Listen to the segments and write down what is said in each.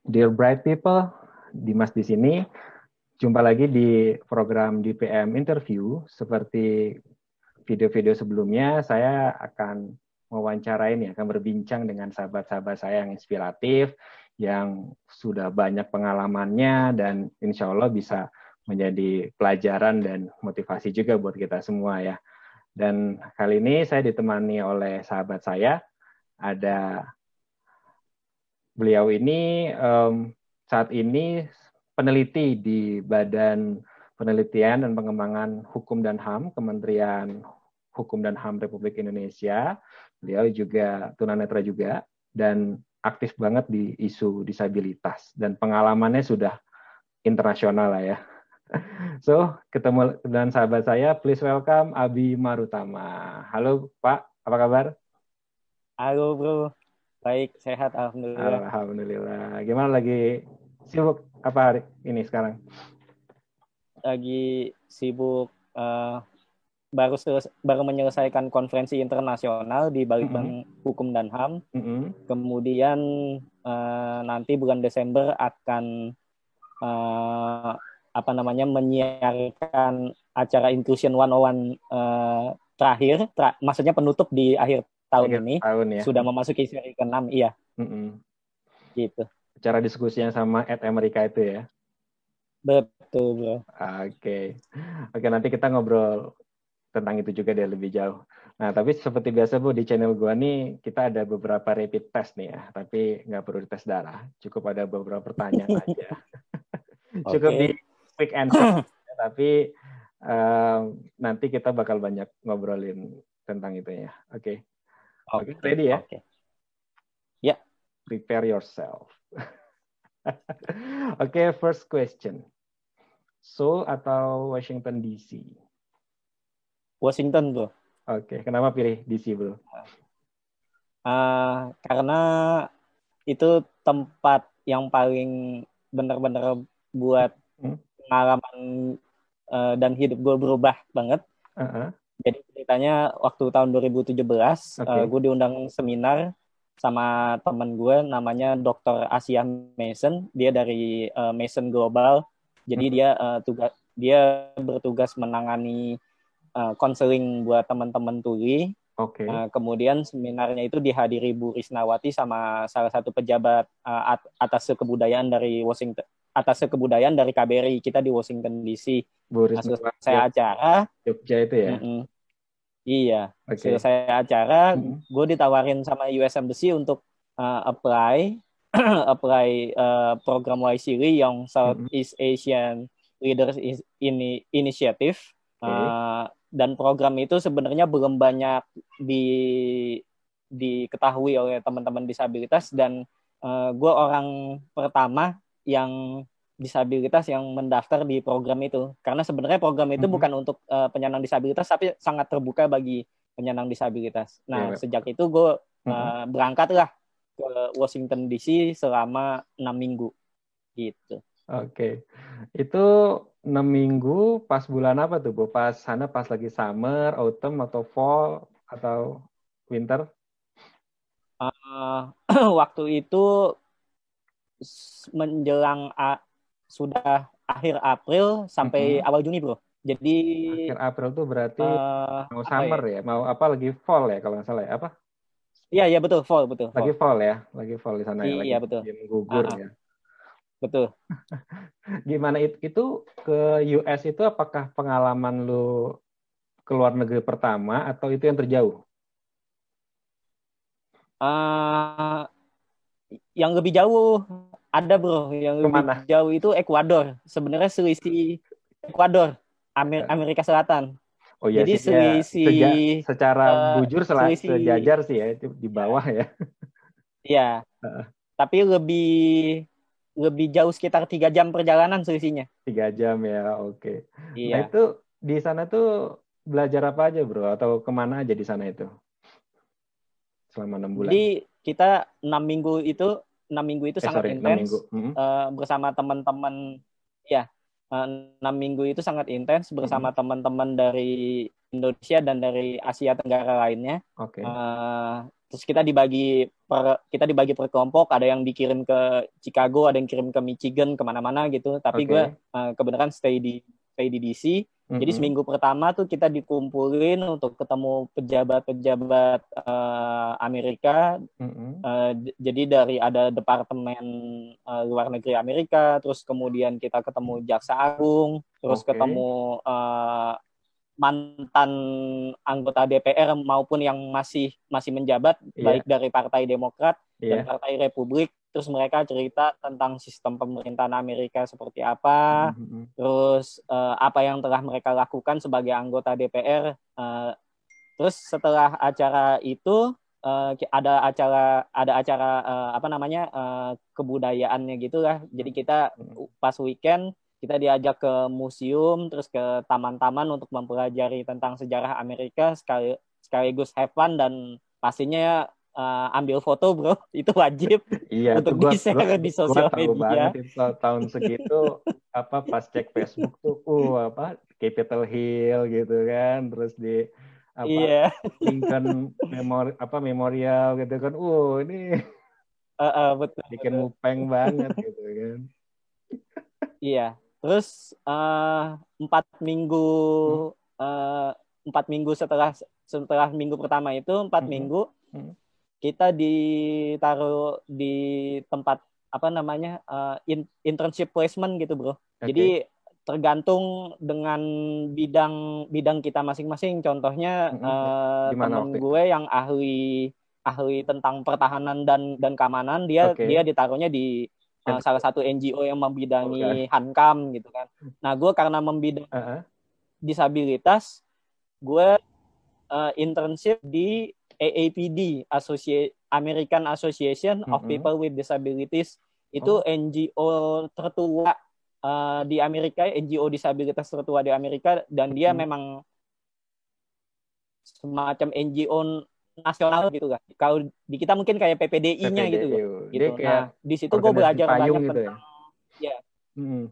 Dear Bright People, Dimas di sini. Jumpa lagi di program DPM Interview. Seperti video-video sebelumnya, saya akan mewawancarain ya, akan berbincang dengan sahabat-sahabat saya yang inspiratif, yang sudah banyak pengalamannya, dan insya Allah bisa menjadi pelajaran dan motivasi juga buat kita semua ya. Dan kali ini saya ditemani oleh sahabat saya, ada beliau ini um, saat ini peneliti di Badan Penelitian dan Pengembangan Hukum dan HAM Kementerian Hukum dan HAM Republik Indonesia. Beliau juga tunanetra juga dan aktif banget di isu disabilitas dan pengalamannya sudah internasional lah ya. So, ketemu dengan sahabat saya, please welcome Abi Marutama. Halo Pak, apa kabar? Halo bro, Baik, sehat alhamdulillah. Alhamdulillah. Gimana lagi sibuk apa hari ini sekarang? Lagi sibuk uh, baru baru menyelesaikan konferensi internasional di Balitbank mm -hmm. Hukum dan HAM. Mm -hmm. Kemudian uh, nanti bulan Desember akan uh, apa namanya menyiarkan acara Inclusion 101 uh, terakhir, ter maksudnya penutup di akhir tahun Akhir ini tahun ya. sudah memasuki seri ke-6 iya. Mm -mm. Gitu. Cara diskusinya sama Ed Amerika itu ya. Betul, Bro. Oke. Okay. Oke, nanti kita ngobrol tentang itu juga deh lebih jauh. Nah, tapi seperti biasa Bu di channel gua nih kita ada beberapa rapid test nih ya, tapi nggak perlu tes darah, cukup ada beberapa pertanyaan aja. cukup okay. di quick answer, tapi um, nanti kita bakal banyak ngobrolin tentang itu ya. Oke. Okay. Oke, okay, ready ya? Oke. Okay. Ya. Yeah. Prepare yourself. Oke, okay, first question. Seoul atau Washington DC? Washington, Bro. Oke, okay. kenapa pilih DC, Bro? Uh, karena itu tempat yang paling benar-benar buat hmm? pengalaman uh, dan hidup gue berubah banget. Uh -huh. Jadi ceritanya waktu tahun 2017 okay. uh, gue diundang seminar sama teman gue namanya Dr. Asia Mason. Dia dari uh, Mason Global. Jadi hmm. dia uh, tugas dia bertugas menangani konseling uh, buat teman-teman tuli. Oke. Okay. Uh, kemudian seminarnya itu dihadiri Bu Risnawati sama salah satu pejabat uh, atas kebudayaan dari Washington atas kebudayaan dari KBRI kita di Washington DC. Bu Risma, saya acara. Jogja itu ya. Mm -mm. Iya. Okay. Selesai acara, mm gue ditawarin sama US Embassy untuk uh, apply apply uh, program YCRI yang Southeast mm Asian Leaders ini Initiative. Okay. Uh, dan program itu sebenarnya belum banyak di diketahui oleh teman-teman disabilitas dan uh, gue orang pertama yang disabilitas yang mendaftar di program itu karena sebenarnya program itu mm-hmm. bukan untuk uh, penyandang disabilitas tapi sangat terbuka bagi penyandang disabilitas. Nah yeah. sejak itu gue uh, mm-hmm. berangkatlah ke Washington DC selama enam minggu gitu. Oke, okay. itu enam minggu pas bulan apa tuh bu? Pas sana pas lagi summer, autumn atau fall atau winter? Uh, waktu itu menjelang sudah akhir April sampai mm -hmm. awal Juni bro. Jadi akhir April tuh berarti uh, mau summer ya? ya, mau apa lagi fall ya kalau nggak salah ya apa? Iya iya betul fall betul. Fall. Lagi fall ya, lagi fall di sana ya. Iya betul. gugur uh -huh. ya. Betul. Gimana itu, itu ke US itu apakah pengalaman lu keluar negeri pertama atau itu yang terjauh? Uh, yang lebih jauh ada bro yang Ke mana? lebih jauh itu Ekuador sebenarnya selisih Ekuador Amer Amerika Selatan Oh iya, jadi selisih seja, secara uh, bujur sel selisih, sejajar sih ya itu di bawah ya. Iya. Uh. Tapi lebih lebih jauh sekitar tiga jam perjalanan selisihnya. Tiga jam ya, oke. Okay. Iya. Nah itu di sana tuh belajar apa aja bro? Atau ke mana aja di sana itu? Selama enam bulan. Jadi kita enam minggu itu enam minggu itu eh, sangat sorry, intens mm-hmm. uh, bersama teman-teman ya eh, enam minggu itu sangat intens bersama mm-hmm. teman-teman dari Indonesia dan dari Asia Tenggara lainnya. Okay. Uh, eh, terus kita dibagi per, kita dibagi per kelompok ada yang dikirim ke Chicago ada yang kirim ke Michigan ke mana-mana gitu tapi okay. gue uh, kebenaran stay di stay di DC mm-hmm. jadi seminggu pertama tuh kita dikumpulin untuk ketemu pejabat-pejabat uh, Amerika mm-hmm. uh, jadi dari ada departemen uh, luar negeri Amerika terus kemudian kita ketemu jaksa agung terus okay. ketemu uh, mantan anggota DPR maupun yang masih masih menjabat yeah. baik dari Partai Demokrat yeah. dan Partai Republik terus mereka cerita tentang sistem pemerintahan Amerika seperti apa. Mm-hmm. terus uh, apa yang telah mereka lakukan sebagai anggota DPR uh, terus setelah acara itu uh, ada acara ada acara uh, apa namanya uh, kebudayaannya gitulah. Jadi kita pas weekend kita diajak ke museum terus ke taman-taman untuk mempelajari tentang sejarah Amerika sekali sekaligus have fun dan pastinya uh, ambil foto bro itu wajib iya, untuk di share di sosial media banget, tahun segitu apa pas cek Facebook tuh uh apa Capitol Hill gitu kan terus di apa iya. Lincoln memori apa memorial gitu kan uh ini uh, uh, betul bikin betul. mupeng banget gitu kan iya Terus uh, empat minggu uh, empat minggu setelah setelah minggu pertama itu empat hmm. minggu hmm. Kita ditaruh di tempat apa namanya uh, in, internship placement gitu bro. Okay. Jadi tergantung dengan bidang bidang kita masing-masing. Contohnya hmm. uh, temen gue yang ahli ahli tentang pertahanan dan dan keamanan dia okay. dia ditaruhnya di uh, salah satu NGO yang membidangi okay. Hankam gitu kan. Nah, gue karena membidang uh -huh. disabilitas, gue uh, internship di AAPD, Associ American Association of uh -huh. People with Disabilities. Itu oh. NGO tertua uh, di Amerika, NGO disabilitas tertua di Amerika, dan dia uh -huh. memang semacam NGO nasional gitu kan. Kalau di kita mungkin kayak PPDI-nya PPDI, gitu. gitu. Nah, di situ gue belajar banyak gitu ya? tentang ya. ya. Hmm.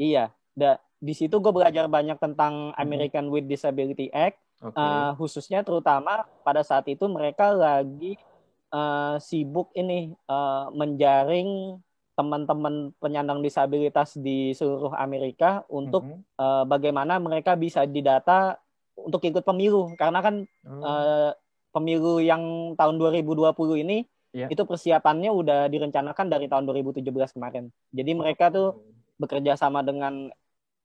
Iya, da, di situ gue belajar banyak tentang hmm. American with Disability Act. Okay. Uh, eh, khususnya terutama pada saat itu mereka lagi uh, sibuk ini uh, menjaring teman-teman penyandang disabilitas di seluruh Amerika untuk mm -hmm. uh, bagaimana mereka bisa didata untuk ikut pemilu karena kan oh. uh, pemilu yang tahun 2020 ini yeah. itu persiapannya udah direncanakan dari tahun 2017 kemarin. Jadi mereka tuh bekerja sama dengan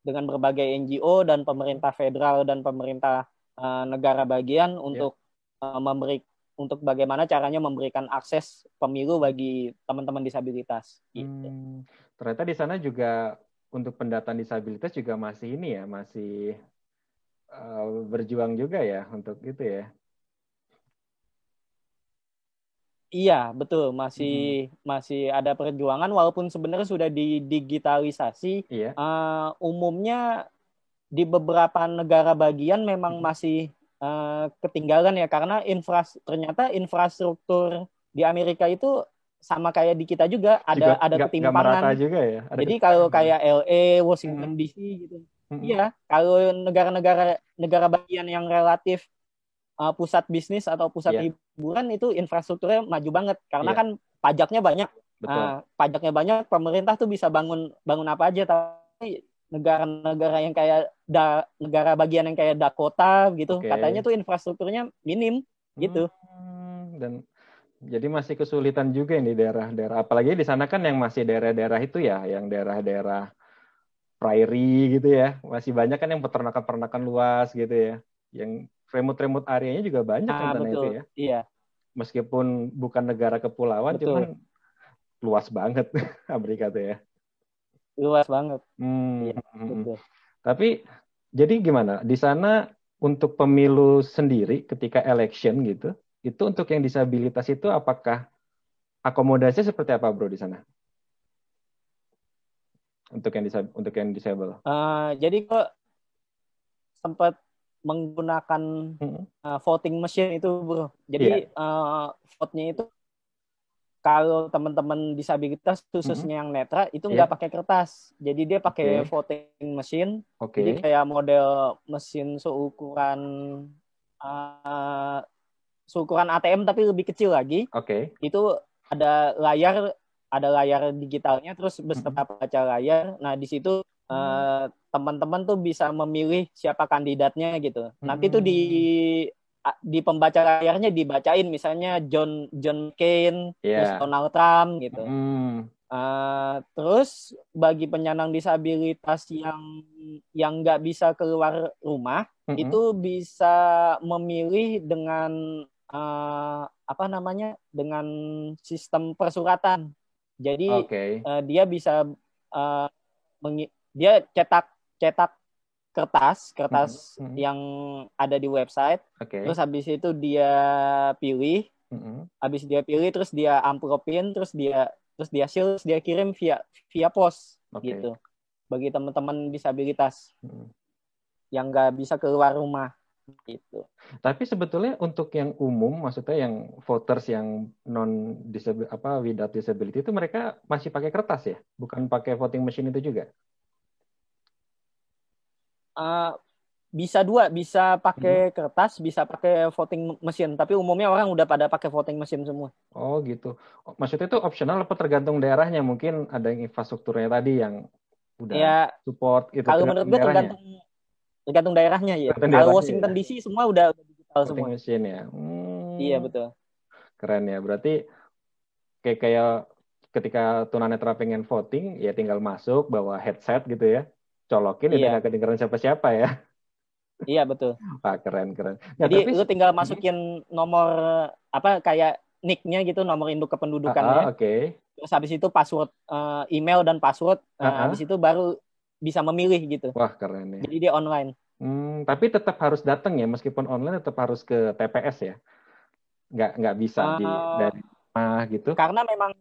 dengan berbagai NGO dan pemerintah federal dan pemerintah uh, negara bagian untuk yeah. uh, memberi untuk bagaimana caranya memberikan akses pemilu bagi teman-teman disabilitas. Gitu. Hmm, ternyata di sana juga untuk pendataan disabilitas juga masih ini ya, masih uh, berjuang juga ya untuk itu ya. Iya, betul. Masih hmm. masih ada perjuangan walaupun sebenarnya sudah didigitalisasi. Iya. Uh, umumnya di beberapa negara bagian memang hmm. masih uh, ketinggalan ya karena infras ternyata infrastruktur di Amerika itu sama kayak di kita juga ada juga ada gak, ketimpangan. Gak juga ya. Ada Jadi kalau kayak LA, Washington hmm. DC gitu. Hmm. Iya, kalau negara-negara negara bagian yang relatif uh, pusat bisnis atau pusat yeah. hiburan itu infrastrukturnya maju banget karena yeah. kan pajaknya banyak. Uh, pajaknya banyak, pemerintah tuh bisa bangun bangun apa aja tapi negara-negara yang kayak da, negara bagian yang kayak Dakota gitu okay. katanya tuh infrastrukturnya minim gitu. Hmm, dan jadi masih kesulitan juga ini daerah-daerah apalagi di sana kan yang masih daerah-daerah itu ya yang daerah-daerah prairie gitu ya masih banyak kan yang peternakan-peternakan luas gitu ya yang remote-remote areanya juga banyak ah, kan betul. itu ya. Iya. Meskipun bukan negara kepulauan, betul. cuman luas banget Amerika tuh ya. Luas banget. Hmm. Iya, hmm. betul. Tapi jadi gimana? Di sana untuk pemilu sendiri ketika election gitu, itu untuk yang disabilitas itu apakah akomodasinya seperti apa bro di sana? Untuk yang disab untuk yang disable. Uh, jadi kok sempat menggunakan uh, voting machine itu bro. Jadi yeah. uh, vote-nya itu kalau teman-teman disabilitas khususnya mm-hmm. yang netra itu nggak yeah. pakai kertas. Jadi dia pakai okay. voting machine. Okay. Jadi kayak model mesin seukuran uh, seukuran ATM tapi lebih kecil lagi. Oke. Okay. Itu ada layar ada layar digitalnya terus beserta baca layar. Nah, di situ uh, teman-teman tuh bisa memilih siapa kandidatnya gitu. Nanti tuh di di pembaca layarnya dibacain misalnya John John McCain, yeah. terus Donald Trump gitu. Mm. Uh, terus bagi penyandang disabilitas yang yang nggak bisa keluar rumah mm -hmm. itu bisa memilih dengan uh, apa namanya dengan sistem persuratan. Jadi okay. uh, dia bisa uh, dia cetak cetak kertas kertas mm -hmm. yang ada di website okay. terus habis itu dia pilih mm -hmm. habis dia pilih terus dia amplopin terus dia terus dia seal dia kirim via via pos okay. gitu bagi teman-teman disabilitas mm -hmm. yang nggak bisa keluar rumah gitu. Tapi sebetulnya untuk yang umum, maksudnya yang voters yang non disability apa without disability itu mereka masih pakai kertas ya, bukan pakai voting machine itu juga? Uh, bisa dua, bisa pakai hmm. kertas, bisa pakai voting mesin. Tapi umumnya orang udah pada pakai voting mesin semua. Oh gitu. Maksudnya itu opsional apa tergantung daerahnya? Mungkin ada yang infrastrukturnya tadi yang udah ya, support gitu. Kalau menurut gue tergantung tergantung daerahnya ya. Tergantung kalau Washington ya. DC semua udah digital voting semua. mesin ya. Hmm. Iya betul. Keren ya. Berarti kayak kayak ketika tunanetra pengen voting ya tinggal masuk bawa headset gitu ya colokin iya. udah gak kedengeran siapa-siapa ya. Iya betul. Wah keren keren. Nah, Jadi tapi... lu tinggal masukin nomor apa kayak nicknya gitu, nomor induk kependudukannya. Uh, Oke. Okay. Terus habis itu password uh, email dan password. Uh, uh Habis itu baru bisa memilih gitu. Wah keren ya. Jadi dia online. Hmm, tapi tetap harus datang ya, meskipun online tetap harus ke TPS ya. Nggak nggak bisa uh, di dari rumah gitu. Karena memang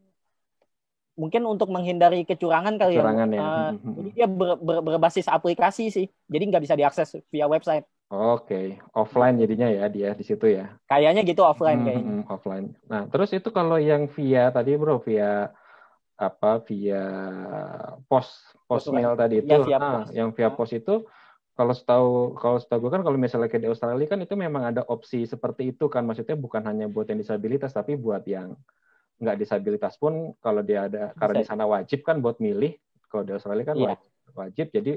mungkin untuk menghindari kecurangan kali ya. kecurangan ya. ya. Uh, jadi dia ber, ber, berbasis aplikasi sih. Jadi nggak bisa diakses via website. Oke, okay. offline jadinya ya dia di situ ya. Kayaknya gitu offline hmm, kayaknya. offline. Nah, terus itu kalau yang via tadi bro, via apa? Via pos pos mail tadi itu, ya, via nah, yang via pos itu kalau setahu kalau setahu gue kan kalau misalnya kayak di Australia kan itu memang ada opsi seperti itu kan maksudnya bukan hanya buat yang disabilitas tapi buat yang nggak disabilitas pun kalau dia ada karena di sana wajib kan buat milih. Kalau di Australia kan yeah. wajib, wajib. Jadi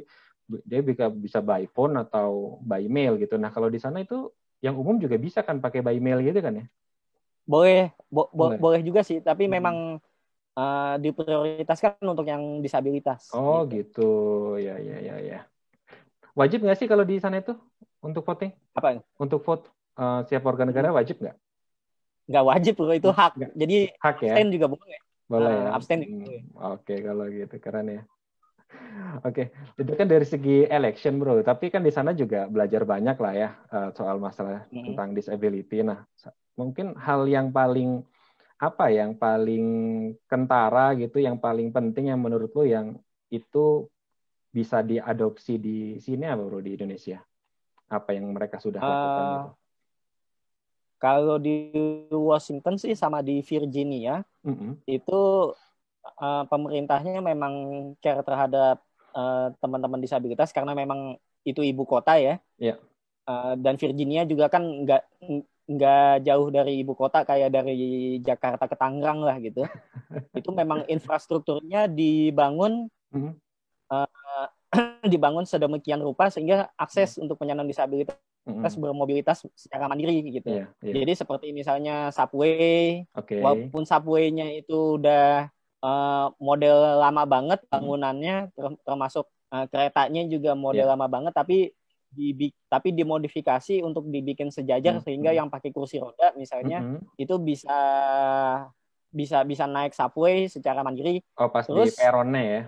dia bisa bisa by phone atau by mail gitu. Nah kalau di sana itu yang umum juga bisa kan pakai by mail gitu kan ya? Boleh. Bo boleh. boleh juga sih. Tapi hmm. memang uh, diprioritaskan untuk yang disabilitas. Oh gitu, gitu. ya ya ya ya. Wajib nggak sih kalau di sana itu untuk voting? Apa? Untuk vote uh, siap warga negara wajib nggak nggak wajib loh itu hak jadi hak ya abstain juga boleh boleh uh, ya abstain hmm. oke okay, kalau gitu keren ya Oke, okay. itu kan dari segi election bro, tapi kan di sana juga belajar banyak lah ya uh, soal masalah mm-hmm. tentang disability. Nah, mungkin hal yang paling apa yang paling kentara gitu, yang paling penting yang menurut lo yang itu bisa diadopsi di sini apa bro di Indonesia? Apa yang mereka sudah lakukan? Uh, gitu? Kalau di Washington sih sama di Virginia mm-hmm. itu uh, pemerintahnya memang care terhadap uh, teman-teman disabilitas karena memang itu ibu kota ya. Yeah. Uh, dan Virginia juga kan nggak nggak jauh dari ibu kota kayak dari Jakarta ke Tangerang lah gitu. itu memang infrastrukturnya dibangun mm-hmm. uh, dibangun sedemikian rupa sehingga akses mm-hmm. untuk penyandang disabilitas mm-hmm. bermobilitas secara mandiri gitu. Yeah, yeah. Jadi seperti misalnya subway, okay. walaupun subway-nya itu udah uh, model lama banget bangunannya, mm-hmm. termasuk uh, keretanya juga model yeah. lama banget, tapi di tapi dimodifikasi untuk dibikin sejajar mm-hmm. sehingga yang pakai kursi roda misalnya mm-hmm. itu bisa bisa bisa naik subway secara mandiri. Oh pas terus, di peronnya ya.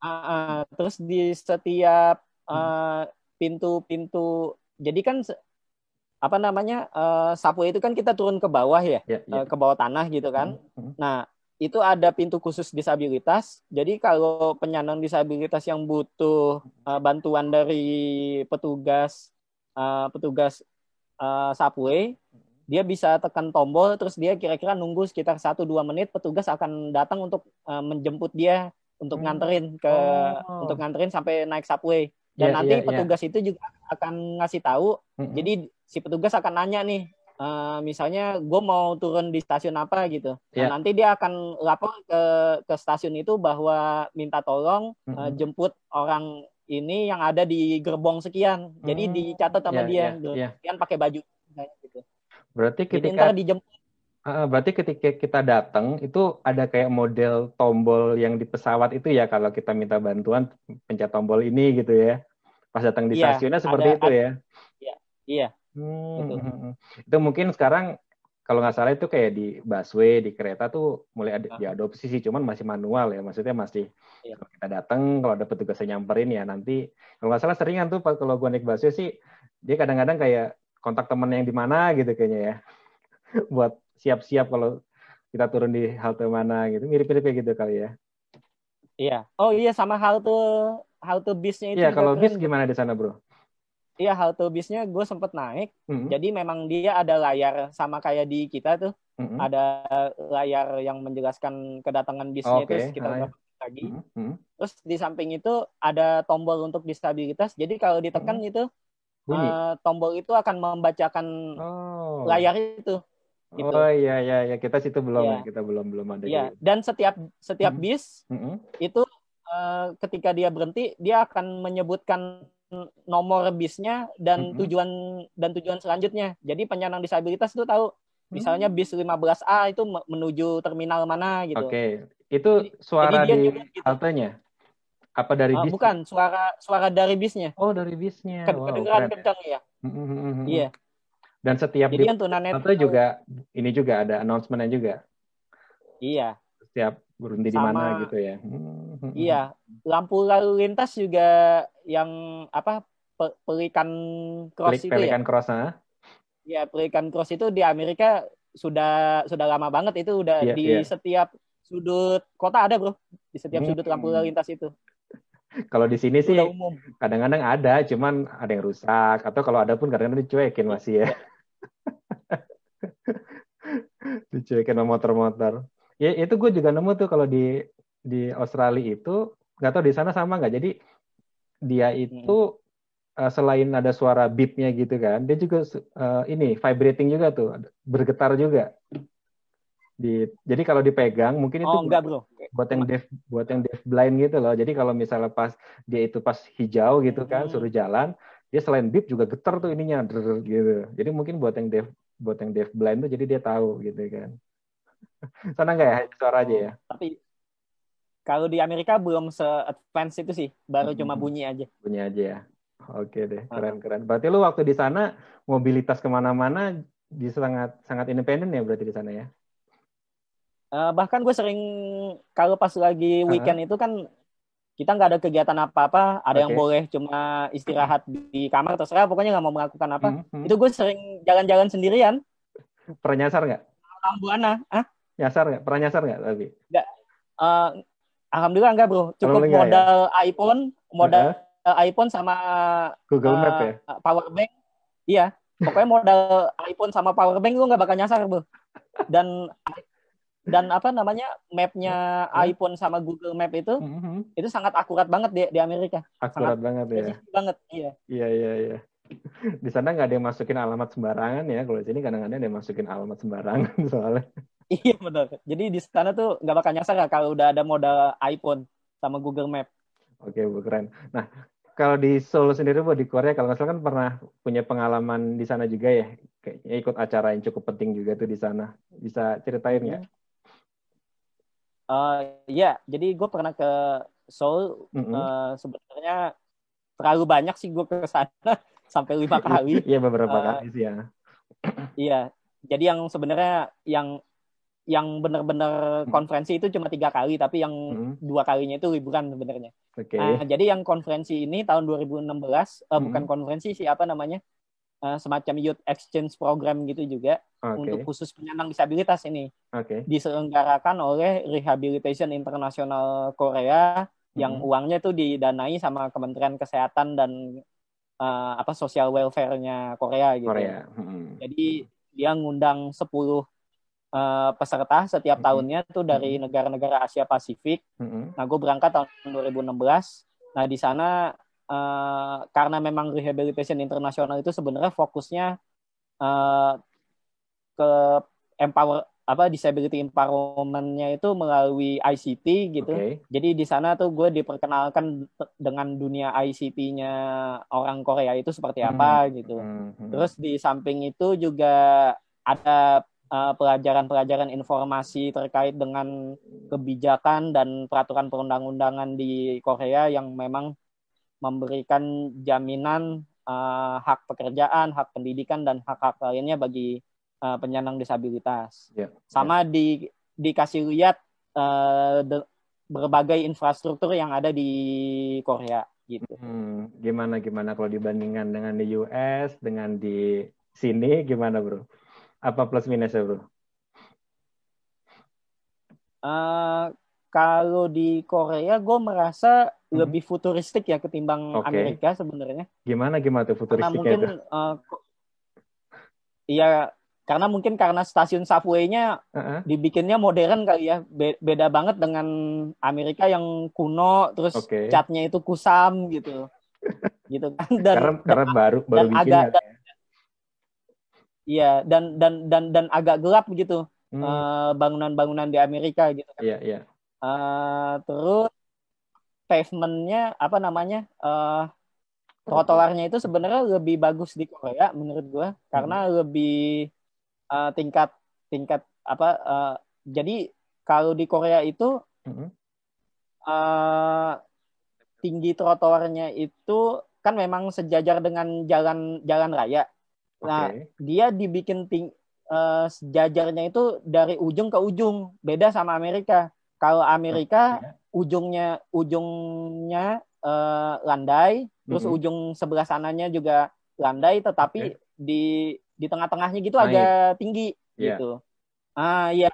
Uh, uh, terus di setiap uh, pintu-pintu jadi kan apa namanya uh, sapu itu kan kita turun ke bawah ya, yeah, yeah. Uh, ke bawah tanah gitu kan. Mm -hmm. Nah itu ada pintu khusus disabilitas. Jadi kalau penyandang disabilitas yang butuh uh, bantuan dari petugas uh, petugas uh, subway, dia bisa tekan tombol terus dia kira-kira nunggu sekitar 1 2 menit petugas akan datang untuk uh, menjemput dia untuk hmm. nganterin ke oh. untuk nganterin sampai naik subway dan yeah, nanti yeah, iya. petugas yeah. itu juga akan ngasih tahu mm-hmm. jadi si petugas akan nanya nih uh, misalnya gue mau turun di stasiun apa gitu. Yeah. Nah, ya. nanti dia akan lapor ke ke stasiun itu bahwa minta tolong mm -hmm. uh, jemput orang ini yang ada di gerbong sekian. Jadi mm. dicatat sama yeah, dia yeah, yeah. sekian pakai baju gitu. Berarti ketika Jadi dijemput Uh, berarti ketika kita datang itu ada kayak model tombol yang di pesawat itu ya kalau kita minta bantuan pencet tombol ini gitu ya. Pas datang di iya, stasiunnya seperti ada, itu ya. Iya. Iya. Hmm, itu. Hmm, hmm. itu mungkin sekarang kalau nggak salah itu kayak di busway di kereta tuh mulai ada uh. diadopsi sih cuman masih manual ya maksudnya masih yeah. kalau kita datang kalau ada petugas yang nyamperin ya nanti kalau nggak salah seringan tuh kalau gue naik busway sih dia kadang-kadang kayak kontak temen yang di mana gitu kayaknya ya buat siap-siap kalau kita turun di halte mana gitu mirip-mirip kayak gitu kali ya iya oh iya sama halte halte bisnya itu iya kalau bis gimana di sana bro Iya halte bisnya gue sempet naik. Mm-hmm. Jadi memang dia ada layar sama kayak di kita tuh. Mm-hmm. Ada layar yang menjelaskan kedatangan bisnya okay. itu sekitar berapa lagi. Mm-hmm. Terus di samping itu ada tombol untuk disabilitas. Jadi kalau ditekan mm-hmm. itu uh, tombol itu akan membacakan oh. layar itu. Gitu. Oh iya iya ya kita situ belum ya. kita belum belum ada. Iya dan setiap setiap mm-hmm. bis mm-hmm. itu uh, ketika dia berhenti dia akan menyebutkan nomor bisnya dan mm -hmm. tujuan dan tujuan selanjutnya. Jadi penyandang disabilitas itu tahu misalnya bis 15A itu menuju terminal mana gitu. Oke. Okay. Itu suara di gitu. haltenya. Apa dari uh, bis? Bukan, suara suara dari bisnya. Oh, dari bisnya. Kedengeran wow, kencang ya. Mm -hmm. Iya. Dan setiap Jadi di halte juga ini juga ada announcement juga. Iya. Setiap berhenti di mana gitu ya. Hmm. Iya, lampu lalu lintas juga yang apa pe pelikan cross Pelik, itu pelikan ya. cross, ha? Ya, pelikan cross itu di Amerika sudah sudah lama banget itu udah yeah, di yeah. setiap sudut kota ada, Bro. Di setiap hmm. sudut lampu lalu lintas itu. Kalau di sini sih kadang-kadang ada, cuman ada yang rusak atau kalau ada pun kadang-kadang dicuekin masih ya. Dicuekin sama motor-motor ya itu gue juga nemu tuh kalau di di Australia itu nggak tahu di sana sama nggak jadi dia itu hmm. uh, selain ada suara beepnya gitu kan dia juga uh, ini vibrating juga tuh bergetar juga di jadi kalau dipegang mungkin itu oh, enggak, bro. buat yang deaf buat yang deaf blind gitu loh jadi kalau misalnya pas dia itu pas hijau gitu kan hmm. suruh jalan dia selain beep juga getar tuh ininya gitu jadi mungkin buat yang deaf buat yang deaf blind tuh jadi dia tahu gitu kan. Sana nggak ya? Suara aja ya? Tapi kalau di Amerika belum se-advance itu sih baru hmm. cuma bunyi aja. Bunyi aja ya? Oke deh keren keren. Berarti lu waktu di sana mobilitas ke mana-mana bisa sangat sangat independen ya berarti di sana ya? Uh, bahkan gue sering kalau pas lagi weekend uh -huh. itu kan kita nggak ada kegiatan apa-apa, ada okay. yang boleh cuma istirahat di kamar terserah, pokoknya nggak mau melakukan apa. Mm -hmm. Itu gue sering jalan-jalan sendirian. Pernah nyasar nggak? Buana, ah? Nyasar nggak? Pernah nyasar nggak tapi? Nggak. Uh, Alhamdulillah enggak bro. Cukup modal ya? iPhone, modal uh, iPhone sama Google uh, Map ya. Power bank. Iya. Pokoknya modal iPhone sama power bank lu nggak bakal nyasar bro. Dan dan apa namanya mapnya iPhone sama Google Map itu mm-hmm. itu sangat akurat banget di, di Amerika. Akurat sangat banget ya. Banget iya. Iya iya iya. Di sana nggak ada yang masukin alamat sembarangan ya. Kalau di sini kadang-kadang ada yang masukin alamat sembarangan soalnya. Iya benar. Jadi di sana tuh nggak bakal nyasar ya kalau udah ada modal iPhone sama Google Map. Oke, Bu, keren. Nah, kalau di Solo sendiri, Bu, di Korea, kalau nggak salah kan pernah punya pengalaman di sana juga ya? Kayaknya ikut acara yang cukup penting juga tuh di sana. Bisa ceritain nggak? Uh, ya, jadi gue pernah ke Seoul. Mm -hmm. uh, sebenarnya terlalu banyak sih gue ke sana sampai lima kali. Iya beberapa uh, kali sih ya. Iya, jadi yang sebenarnya yang yang benar-benar hmm. konferensi itu cuma tiga kali, tapi yang hmm. dua kalinya itu liburan sebenarnya. Okay. Nah, jadi yang konferensi ini tahun 2016 uh, hmm. bukan konferensi sih apa namanya uh, semacam youth exchange program gitu juga okay. untuk khusus penyandang disabilitas ini. Okay. Diselenggarakan oleh Rehabilitation International Korea hmm. yang uangnya itu didanai sama Kementerian Kesehatan dan uh, apa sosial welfare-nya Korea gitu. Korea. Hmm. Jadi dia ngundang 10 uh, peserta setiap mm -hmm. tahunnya tuh dari negara-negara Asia Pasifik. Mm -hmm. Nah, gue berangkat tahun 2016. Nah, di sana uh, karena memang rehabilitation internasional itu sebenarnya fokusnya uh, ke empower apa disability empowerment-nya itu melalui ICT gitu. Okay. Jadi di sana tuh gue diperkenalkan dengan dunia ICT-nya orang Korea itu seperti apa hmm. gitu. Hmm. Terus di samping itu juga ada uh, pelajaran-pelajaran informasi terkait dengan kebijakan dan peraturan perundang-undangan di Korea yang memang memberikan jaminan uh, hak pekerjaan, hak pendidikan dan hak-hak lainnya bagi uh, penyandang disabilitas. Yeah. Sama yeah. di dikasih lihat uh, de, berbagai infrastruktur yang ada di Korea gitu. Hmm, gimana gimana kalau dibandingkan dengan di US dengan di sini gimana bro? Apa plus minusnya bro? Uh, kalau di Korea gue merasa hmm. lebih futuristik ya ketimbang okay. Amerika sebenarnya. Gimana gimana tuh futuristiknya Karena mungkin, itu? Uh, iya karena mungkin karena stasiun subway-nya uh-huh. dibikinnya modern kali ya Be- beda banget dengan Amerika yang kuno terus okay. catnya itu kusam gitu gitu kan dan karena, karena baru baru dan agak dan, iya dan dan dan dan agak gelap gitu hmm. uh, bangunan-bangunan di Amerika gitu kan yeah, yeah. Uh, terus pavementnya apa namanya uh, trotoarnya itu sebenarnya lebih bagus di Korea menurut gue karena hmm. lebih uh, tingkat tingkat apa uh, jadi kalau di Korea itu mm-hmm. uh, tinggi trotoarnya itu kan memang sejajar dengan jalan jalan raya. Nah, okay. dia dibikin ting uh, sejajarnya itu dari ujung ke ujung, beda sama Amerika. Kalau Amerika okay. ujungnya ujungnya uh, landai, mm-hmm. terus ujung sebelah sananya juga landai, tetapi okay. di di tengah-tengahnya gitu naik. agak tinggi yeah. gitu. Ah iya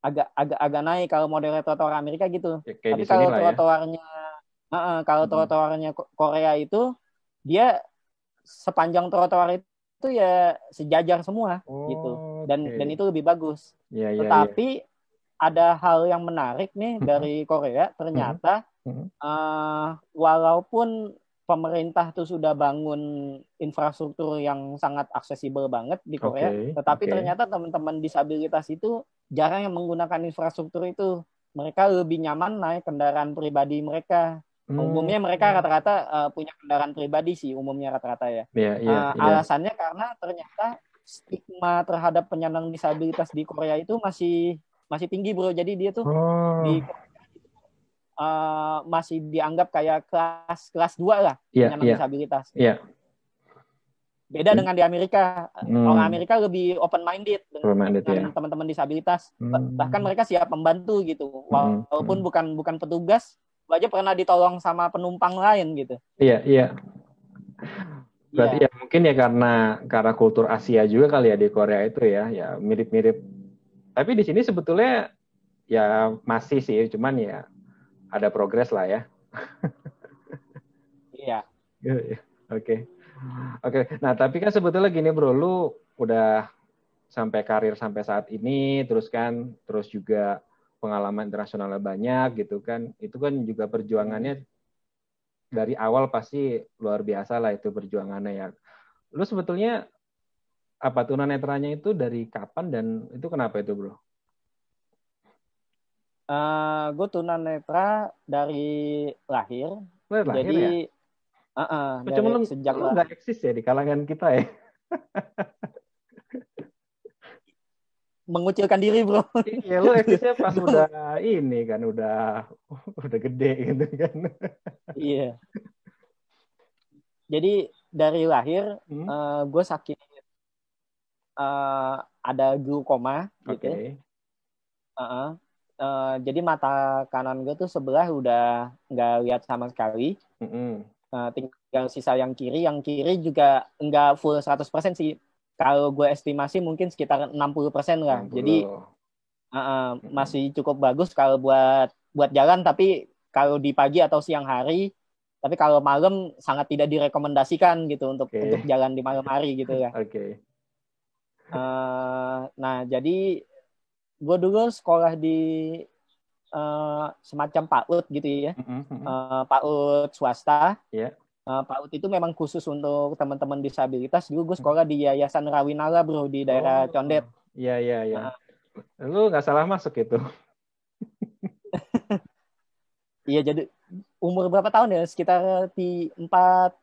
agak agak agak naik kalau model trotoar Amerika gitu. Ya, Tapi kalau ya. trotoarnya ya. uh, uh, kalau hmm. trotoarnya Korea itu dia sepanjang trotoar itu ya sejajar semua oh, gitu. Dan okay. dan itu lebih bagus. Yeah, yeah, Tetapi yeah. Ada hal yang menarik nih dari Korea ternyata uh, walaupun pemerintah tuh sudah bangun infrastruktur yang sangat aksesibel banget di Korea, okay, tetapi okay. ternyata teman-teman disabilitas itu jarang yang menggunakan infrastruktur itu. Mereka lebih nyaman naik kendaraan pribadi mereka. Hmm. Umumnya mereka rata-rata uh, punya kendaraan pribadi sih, umumnya rata-rata ya. Yeah, yeah, uh, yeah. Alasannya karena ternyata stigma terhadap penyandang disabilitas di Korea itu masih masih tinggi bro. Jadi dia tuh oh. di uh, masih dianggap kayak kelas kelas dua lah yeah, penyandang yeah. disabilitas. Yeah. Beda dengan di Amerika, hmm. orang Amerika lebih open minded dengan, dengan yeah. teman-teman disabilitas. Hmm. Bahkan mereka siap membantu gitu, hmm. walaupun hmm. bukan bukan petugas, aja pernah ditolong sama penumpang lain gitu. Iya iya. Berarti yeah. ya mungkin ya karena karena kultur Asia juga kali ya di Korea itu ya, ya mirip-mirip. Tapi di sini sebetulnya ya masih sih, cuman ya ada progres lah ya. Iya. iya. Iya. Oke. Oke. Nah, tapi kan sebetulnya gini bro, lu udah sampai karir sampai saat ini, terus kan, terus juga pengalaman internasionalnya banyak gitu kan. Itu kan juga perjuangannya dari awal pasti luar biasa lah itu perjuangannya ya. Lu sebetulnya apa tunanetranya itu dari kapan dan itu kenapa itu bro? Uh, eh, gue tunanetra dari lahir. Lahir, lahir Jadi, ya? Uh, uh, dari Cuma lu, sejak lu nggak eksis ya di kalangan kita ya? Mengucilkan diri bro. Iya lu eksisnya pas udah ini kan udah udah gede gitu kan. iya. Jadi dari lahir hmm? uh, gue sakit uh, ada glukoma okay. gitu. Uh -uh uh, jadi mata kanan gue tuh sebelah udah nggak lihat sama sekali. Mm-hmm. Uh, tinggal sisa yang kiri, yang kiri juga nggak full 100% sih. Kalau gue estimasi mungkin sekitar 60% lah. 60. Jadi uh, uh, masih cukup bagus kalau buat buat jalan, tapi kalau di pagi atau siang hari, tapi kalau malam sangat tidak direkomendasikan gitu untuk okay. untuk jalan di malam hari gitu ya. Oke. Okay. Uh, nah jadi gue dulu sekolah di uh, semacam PAUD gitu ya, mm-hmm. uh, PAUD swasta. Yeah. Uh, PAUD itu memang khusus untuk teman-teman disabilitas. Dulu gue sekolah di Yayasan Rawinala bro di daerah oh, Condet. Iya iya iya. Nah. Lu nggak salah masuk itu. Iya jadi umur berapa tahun ya? Sekitar di empat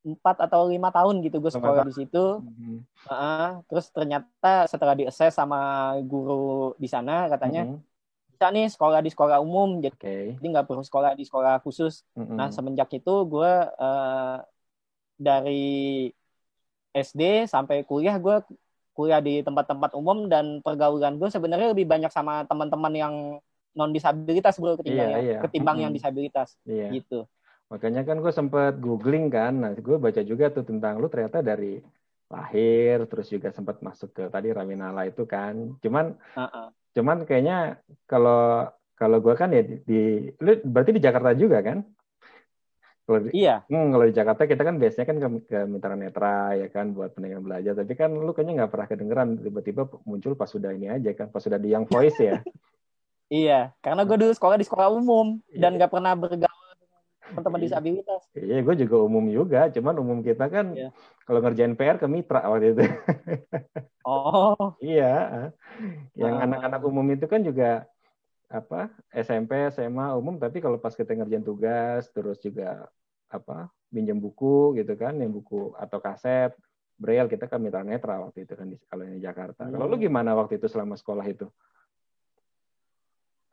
empat atau lima tahun gitu gue sekolah di situ. Mm-hmm. Uh, terus ternyata setelah di assess sama guru di sana katanya mm-hmm. bisa nih sekolah di sekolah umum jadi okay. jadi nggak perlu sekolah di sekolah khusus. Mm-hmm. Nah semenjak itu gue uh, dari SD sampai kuliah gue kuliah di tempat-tempat umum dan pergaulan gue sebenarnya lebih banyak sama teman-teman yang non disabilitas bro ketimbang iya, iya. ketimbang mm-hmm. yang disabilitas iya. gitu. Makanya kan gue sempat googling kan, nah gue baca juga tuh tentang lu ternyata dari lahir, terus juga sempat masuk ke tadi Raminala itu kan. Cuman, uh-uh. cuman kayaknya kalau kalau gue kan ya di, di, lu berarti di Jakarta juga kan? Kalau di, iya. Hmm, kalau di Jakarta kita kan biasanya kan ke, ke Mitra Netra ya kan buat pendengar belajar. Tapi kan lu kayaknya nggak pernah kedengeran tiba-tiba muncul pas sudah ini aja kan, pas sudah di Young Voice ya. iya, karena gue dulu sekolah di sekolah umum dan iya. nggak pernah bergaul teman-teman iya. disabilitas. Iya, gue juga umum juga, cuman umum kita kan yeah. kalau ngerjain PR ke mitra waktu itu. oh. iya. Yang anak anak-anak umum itu kan juga apa SMP, SMA umum, tapi kalau pas kita ngerjain tugas, terus juga apa minjem buku gitu kan, yang buku atau kaset, braille kita kan mitra netra waktu itu kan di kalau di Jakarta. Hmm. Kalau lu hmm. gimana waktu itu selama sekolah itu?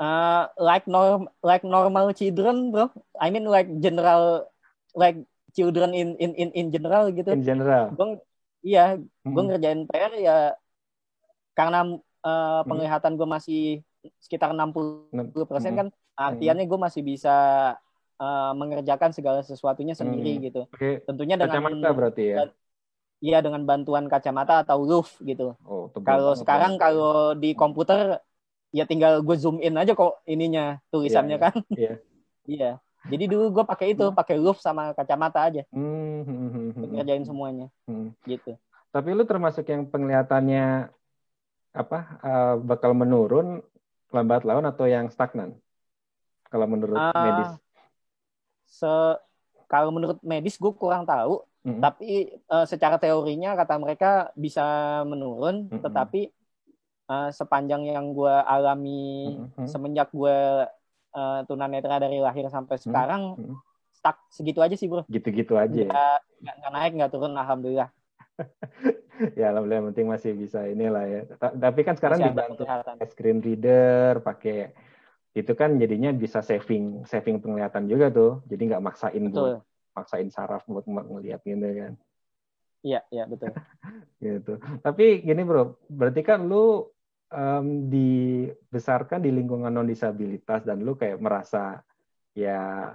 Uh, like norm like normal children bro I mean like general like children in in in in general gitu in general gue iya hmm. gue ngerjain PR ya karena uh, penglihatan gue masih sekitar 60 persen hmm. kan artiannya gue masih bisa uh, mengerjakan segala sesuatunya sendiri hmm. gitu okay. tentunya dengan kacamata berarti ya Iya dengan bantuan kacamata atau roof gitu. Oh, kalau sekarang kalau di komputer ya tinggal gue zoom in aja kok ininya tulisannya yeah, kan. iya. Iya. Jadi dulu gue pakai itu pakai roof sama kacamata aja. Hmm, hmm, hmm, hmm ngerjain semuanya. Hmm. gitu. Tapi lu termasuk yang penglihatannya apa uh, bakal menurun lambat laun atau yang stagnan? Kalau menurut uh, medis. se kalau menurut medis gue kurang tahu. Mm-hmm. tapi uh, secara teorinya kata mereka bisa menurun mm-hmm. tetapi uh, sepanjang yang gue alami mm-hmm. semenjak gue uh, tunanetra dari lahir sampai sekarang mm-hmm. stuck segitu aja sih bro. Gitu-gitu aja. Ya? nggak naik nggak turun alhamdulillah. Ya alhamdulillah yang penting masih bisa inilah ya. Tapi kan sekarang masih dibantu screen reader pakai itu kan jadinya bisa saving saving penglihatan juga tuh. Jadi nggak maksain Betul. buat maksain saraf buat ngeliat gitu kan. Iya iya betul. Gitu. Tapi gini bro berarti kan lu um, dibesarkan di lingkungan non disabilitas dan lu kayak merasa ya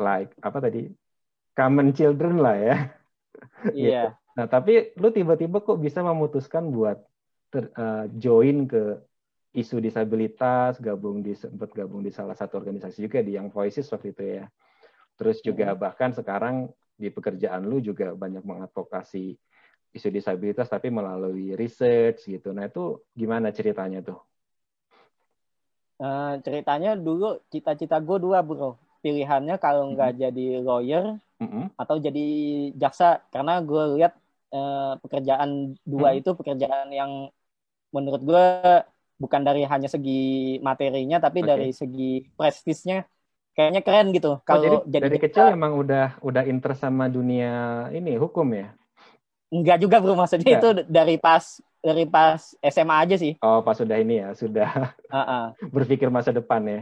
like apa tadi common children lah ya. Iya. Yeah. gitu. Nah tapi lu tiba-tiba kok bisa memutuskan buat ter, uh, join ke isu disabilitas, gabung di sempat gabung di salah satu organisasi juga di Young Voices waktu itu ya. Terus juga hmm. bahkan sekarang di pekerjaan lu juga banyak mengadvokasi isu disabilitas tapi melalui research gitu. Nah itu gimana ceritanya tuh? Uh, ceritanya dulu cita-cita gue dua bro. Pilihannya kalau nggak mm-hmm. jadi lawyer mm-hmm. atau jadi jaksa karena gue lihat uh, pekerjaan dua mm-hmm. itu pekerjaan yang menurut gue bukan dari hanya segi materinya tapi okay. dari segi prestisnya kayaknya keren gitu. Kalau oh, jadi, jadi dari kecil emang udah udah interest sama dunia ini hukum ya? Enggak juga bro, maksudnya Enggak. itu dari pas dari pas SMA aja sih. Oh, pas sudah ini ya, sudah uh -uh. berpikir masa depan ya.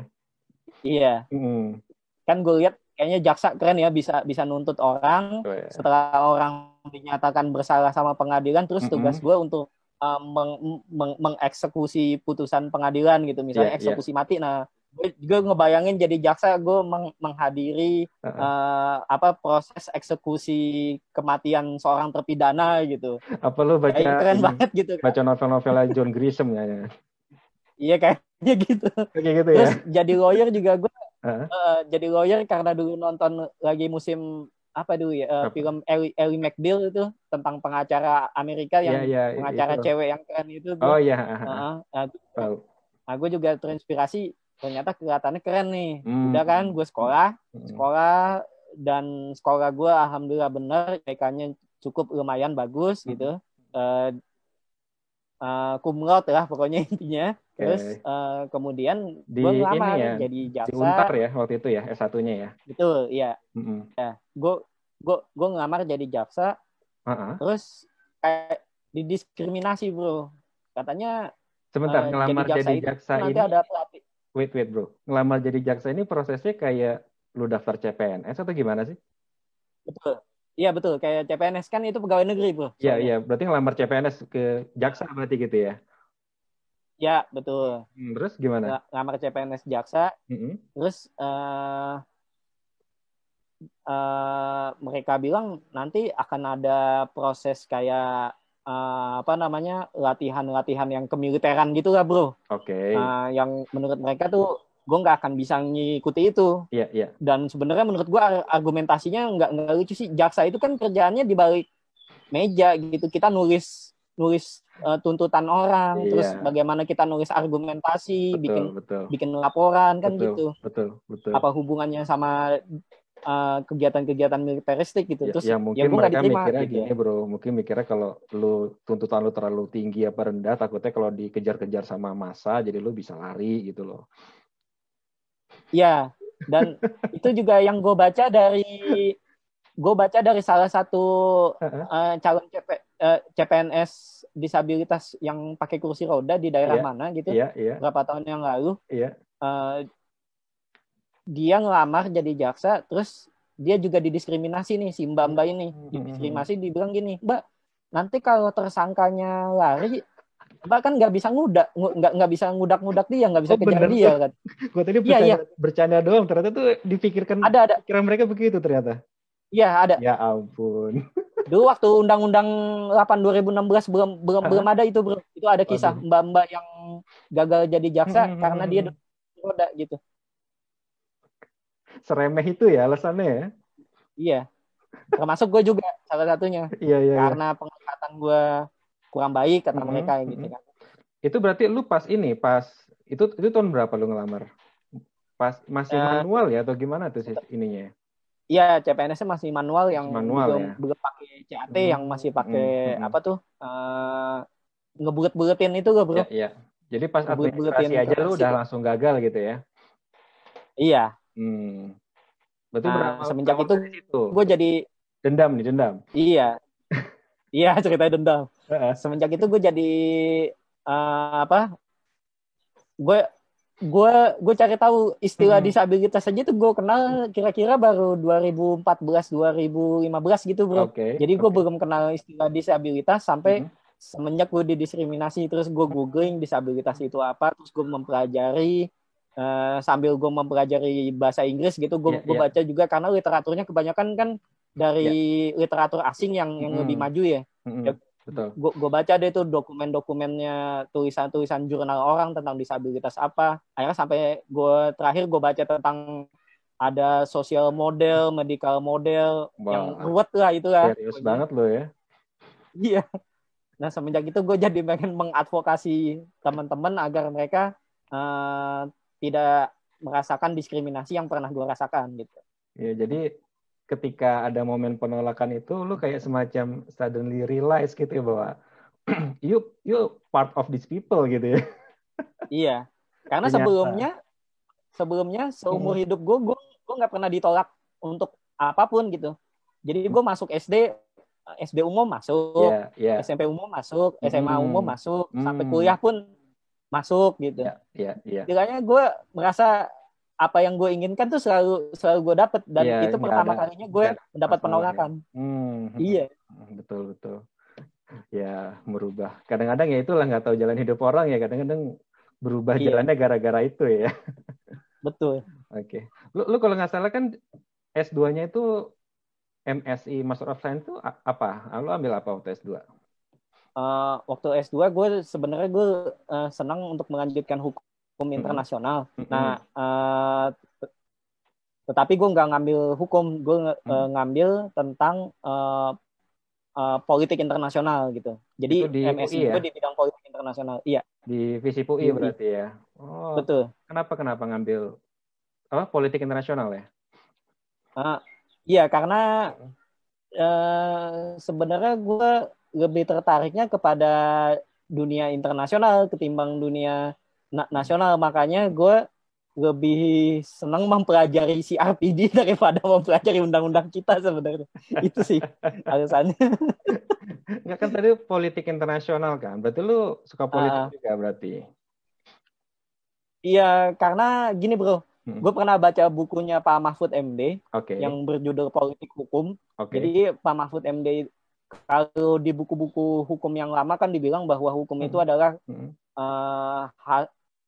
Iya. Mm. Kan gue lihat kayaknya jaksa keren ya bisa bisa nuntut orang oh, yeah. setelah orang dinyatakan bersalah sama pengadilan, terus mm -hmm. tugas gue untuk uh, meng, meng, mengeksekusi putusan pengadilan gitu, misalnya yeah, iya. eksekusi yeah. mati. Nah, gue ngebayangin jadi jaksa gue meng menghadiri uh -uh. Uh, apa proses eksekusi kematian seorang terpidana gitu apa lu baca Kayak keren banget gitu kan? baca novel-novel John Grisham ya iya kayaknya gitu kayak gitu ya terus jadi lawyer juga gue uh -huh. uh, jadi lawyer karena dulu nonton lagi musim apa dulu ya uh, film Ellie, Ellie McBeal itu tentang pengacara Amerika yang yeah, yeah, pengacara itu. cewek yang keren itu oh iya yeah. uh, uh, uh, nah, gue juga terinspirasi ternyata kelihatannya keren nih hmm. udah kan gue sekolah hmm. sekolah dan sekolah gue alhamdulillah bener IPK-nya cukup lumayan bagus hmm. gitu uh, uh, cum laude lah pokoknya intinya. Terus uh, kemudian di gue ngelamar ya, jadi jaksa. Di Untar ya waktu itu ya S1-nya ya. Betul, iya. Mm -hmm. Ya, gue gue gue ngelamar jadi jaksa. Uh -huh. Terus kayak didiskriminasi, Bro. Katanya Sebentar, uh, ngelamar jadi jaksa, jadi jaksa ini. Nanti ada pelatih. Wait, wait, Bro. Ngelamar jadi jaksa ini prosesnya kayak lu daftar CPNS atau gimana sih? Betul. Iya betul, kayak CPNS kan itu pegawai negeri, bro. Iya iya, berarti ngelamar CPNS ke jaksa berarti gitu ya? Ya betul. Hmm, terus gimana? Ngelamar CPNS jaksa, mm -hmm. terus uh, uh, mereka bilang nanti akan ada proses kayak uh, apa namanya latihan-latihan yang kemiliteran gitu lah, bro. Oke. Okay. Uh, yang menurut mereka tuh gue nggak akan bisa ngikuti itu. Iya, yeah, iya. Yeah. Dan sebenarnya menurut gue argumentasinya nggak nggak lucu sih. Jaksa itu kan kerjaannya di balik meja gitu. Kita nulis nulis uh, tuntutan orang, yeah. terus bagaimana kita nulis argumentasi, betul, bikin betul. bikin laporan kan betul, gitu. Betul, betul. Apa hubungannya sama uh, kegiatan-kegiatan militeristik gitu. Ya, Terus ya, mungkin ya mereka diterima, mikirnya gitu. gini bro, mungkin mikirnya kalau lu tuntutan lu terlalu tinggi apa rendah, takutnya kalau dikejar-kejar sama masa, jadi lu bisa lari gitu loh. Ya, dan itu juga yang gue baca dari gue baca dari salah satu uh, calon CP, uh, eh, CPNS disabilitas yang pakai kursi roda di daerah yeah, mana gitu, yeah, yeah. berapa tahun yang lalu. Yeah. Uh, dia ngelamar jadi jaksa, terus dia juga didiskriminasi nih si mbak mbak ini, hmm, didiskriminasi dibilang gini, mbak nanti kalau tersangkanya lari bahkan nggak bisa ngudak nggak nggak bisa ngudak-ngudak dia nggak bisa oh, kejar dia kan. Gue tadi bercanda, iya, iya. bercanda doang ternyata tuh dipikirkan ada ada. pikiran mereka begitu ternyata. Iya ada. Ya ampun. Dulu waktu undang-undang 8 2016 belum belum belum ada itu bro. Itu ada kisah mbak-mbak yang gagal jadi jaksa hmm, hmm karena dia roda gitu seremeh itu ya alasannya ya iya termasuk gue juga salah satunya iya, iya, iya. karena iya. penglihatan gue kurang baik kata mm-hmm. mereka gitu kan. Itu berarti lu pas ini, pas itu itu tahun berapa lu ngelamar? Pas masih uh, manual ya atau gimana tuh sih ininya? Iya, CPNS masih manual yang manual belum, ya. belum pakai CAT hmm. yang masih pakai hmm. apa tuh? Uh, ngebulet-buletin itu gak, Bro? Iya, iya. Jadi pas administrasi aja lu udah langsung gagal gitu ya? Iya. Hmm. Berarti nah, semenjak itu, itu gue jadi dendam nih, dendam. Iya. iya, ceritanya dendam semenjak itu gue jadi uh, apa gue gue gue cari tahu istilah hmm. disabilitas aja tuh gue kenal kira-kira baru 2014 2015 gitu bro okay. jadi gue okay. belum kenal istilah disabilitas sampai hmm. semenjak gue didiskriminasi terus gue googling disabilitas itu apa terus gue mempelajari uh, sambil gue mempelajari bahasa Inggris gitu gue yeah, yeah. baca juga karena literaturnya kebanyakan kan dari yeah. literatur asing yang yang hmm. lebih maju ya hmm. Betul. Gue baca deh tuh dokumen-dokumennya tulisan-tulisan jurnal orang tentang disabilitas apa. Akhirnya sampai gue terakhir gue baca tentang ada sosial model, medical model Wah. yang ruwet lah itu lah. Serius banget lo ya. Iya. Nah semenjak itu gue jadi pengen mengadvokasi teman-teman agar mereka uh, tidak merasakan diskriminasi yang pernah gue rasakan gitu. Ya jadi ketika ada momen penolakan itu lu kayak semacam suddenly realize gitu ya bahwa you you part of these people gitu ya. Iya. Karena Ternyata. sebelumnya sebelumnya seumur hmm. hidup gue gue gue nggak pernah ditolak untuk apa pun gitu. Jadi gue masuk SD SD umum masuk, yeah, yeah. SMP umum masuk, SMA hmm. umum masuk, hmm. sampai kuliah pun masuk gitu. Yeah, yeah, yeah. gue merasa apa yang gue inginkan tuh selalu selalu gue dapet dan yeah, itu pertama ada, kalinya gue mendapat penolakan. Hmm, iya. Betul betul. Ya merubah. Kadang-kadang ya itulah nggak tahu jalan hidup orang ya. Kadang-kadang berubah iya. jalannya gara-gara itu ya. Betul. Oke. Okay. Lu, lu kalau nggak salah kan S2-nya itu MSI Master of Science itu apa? Lu ambil apa waktu S2? Uh, waktu S2 gue sebenarnya gue uh, senang untuk melanjutkan hukum internasional. Mm-hmm. Nah, uh, tetapi gue nggak ngambil hukum, gue uh, ngambil tentang uh, uh, politik internasional gitu. Jadi di MSI ya? gue di bidang politik internasional. Iya. Di visi UI berarti ya. Oh, Betul. Kenapa kenapa ngambil apa politik internasional ya? Uh, iya karena uh, sebenarnya gue lebih tertariknya kepada dunia internasional ketimbang dunia na nasional. Makanya gue lebih senang mempelajari si RPD daripada mempelajari undang-undang kita sebenarnya. Itu sih alasannya. Nggak kan tadi politik internasional kan? Berarti lu suka politik uh, juga berarti? Iya karena gini bro. Hmm. gue pernah baca bukunya Pak Mahfud MD okay. yang berjudul politik hukum. Okay. jadi Pak Mahfud MD kalau di buku-buku hukum yang lama kan dibilang bahwa hukum hmm. itu adalah hmm. uh,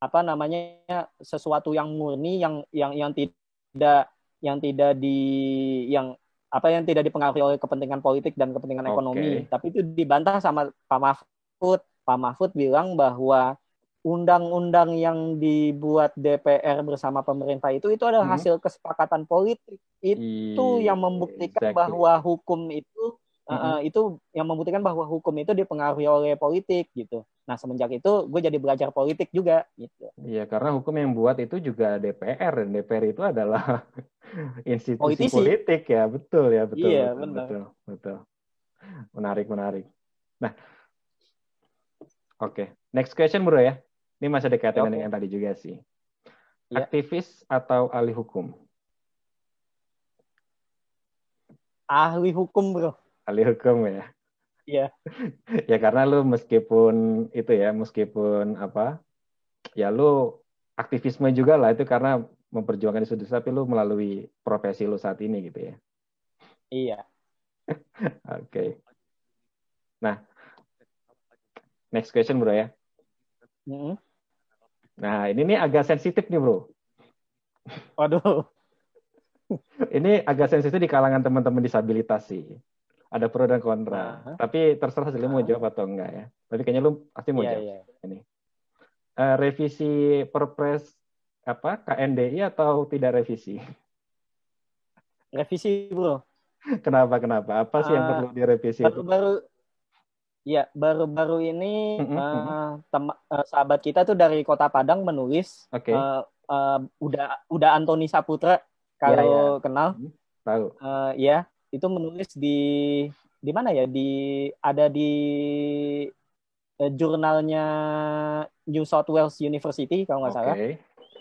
apa namanya sesuatu yang murni yang yang yang tidak yang tidak di yang apa yang tidak dipengaruhi oleh kepentingan politik dan kepentingan okay. ekonomi. Tapi itu dibantah sama Pak Mahfud. Pak Mahfud bilang bahwa undang-undang yang dibuat DPR bersama pemerintah itu itu adalah hmm. hasil kesepakatan politik. Itu yang membuktikan exactly. bahwa hukum itu mm-hmm. uh, itu yang membuktikan bahwa hukum itu dipengaruhi oleh politik gitu. Nah semenjak itu gue jadi belajar politik juga gitu. Iya karena hukum yang buat itu juga DPR dan DPR itu adalah institusi Politisi. politik ya betul ya betul. Iya betul, benar. Betul betul. Menarik menarik. Nah oke okay. next question bro ya. Ini masih dekat dengan okay. yang tadi juga sih. Ya. Aktivis atau ahli hukum? Ahli hukum bro ahli hukum ya. Iya. ya karena lu meskipun itu ya, meskipun apa, ya lu aktivisme juga lah itu karena memperjuangkan isu isu tapi lu melalui profesi lu saat ini gitu ya. Iya. Oke. okay. Nah, next question bro ya. Mm -hmm. Nah ini nih agak sensitif nih bro. Waduh. ini agak sensitif di kalangan teman-teman disabilitas sih ada pro dan kontra. Uh-huh. Tapi terserah sih uh-huh. mau jawab atau enggak ya. Tapi kayaknya lu pasti mau yeah, jawab yeah. ini. Uh, revisi Perpres apa KNDI atau tidak revisi? Revisi, Bro. kenapa kenapa? Apa sih uh, yang perlu direvisi? Baru-baru Ya, baru-baru ini uh, uh, sahabat kita tuh dari Kota Padang menulis, okay. uh, uh, udah udah Antoni Saputra kalau yeah, yeah. kenal, tahu. Uh, ya, itu menulis di di mana ya di ada di eh, jurnalnya New South Wales University kalau nggak okay. salah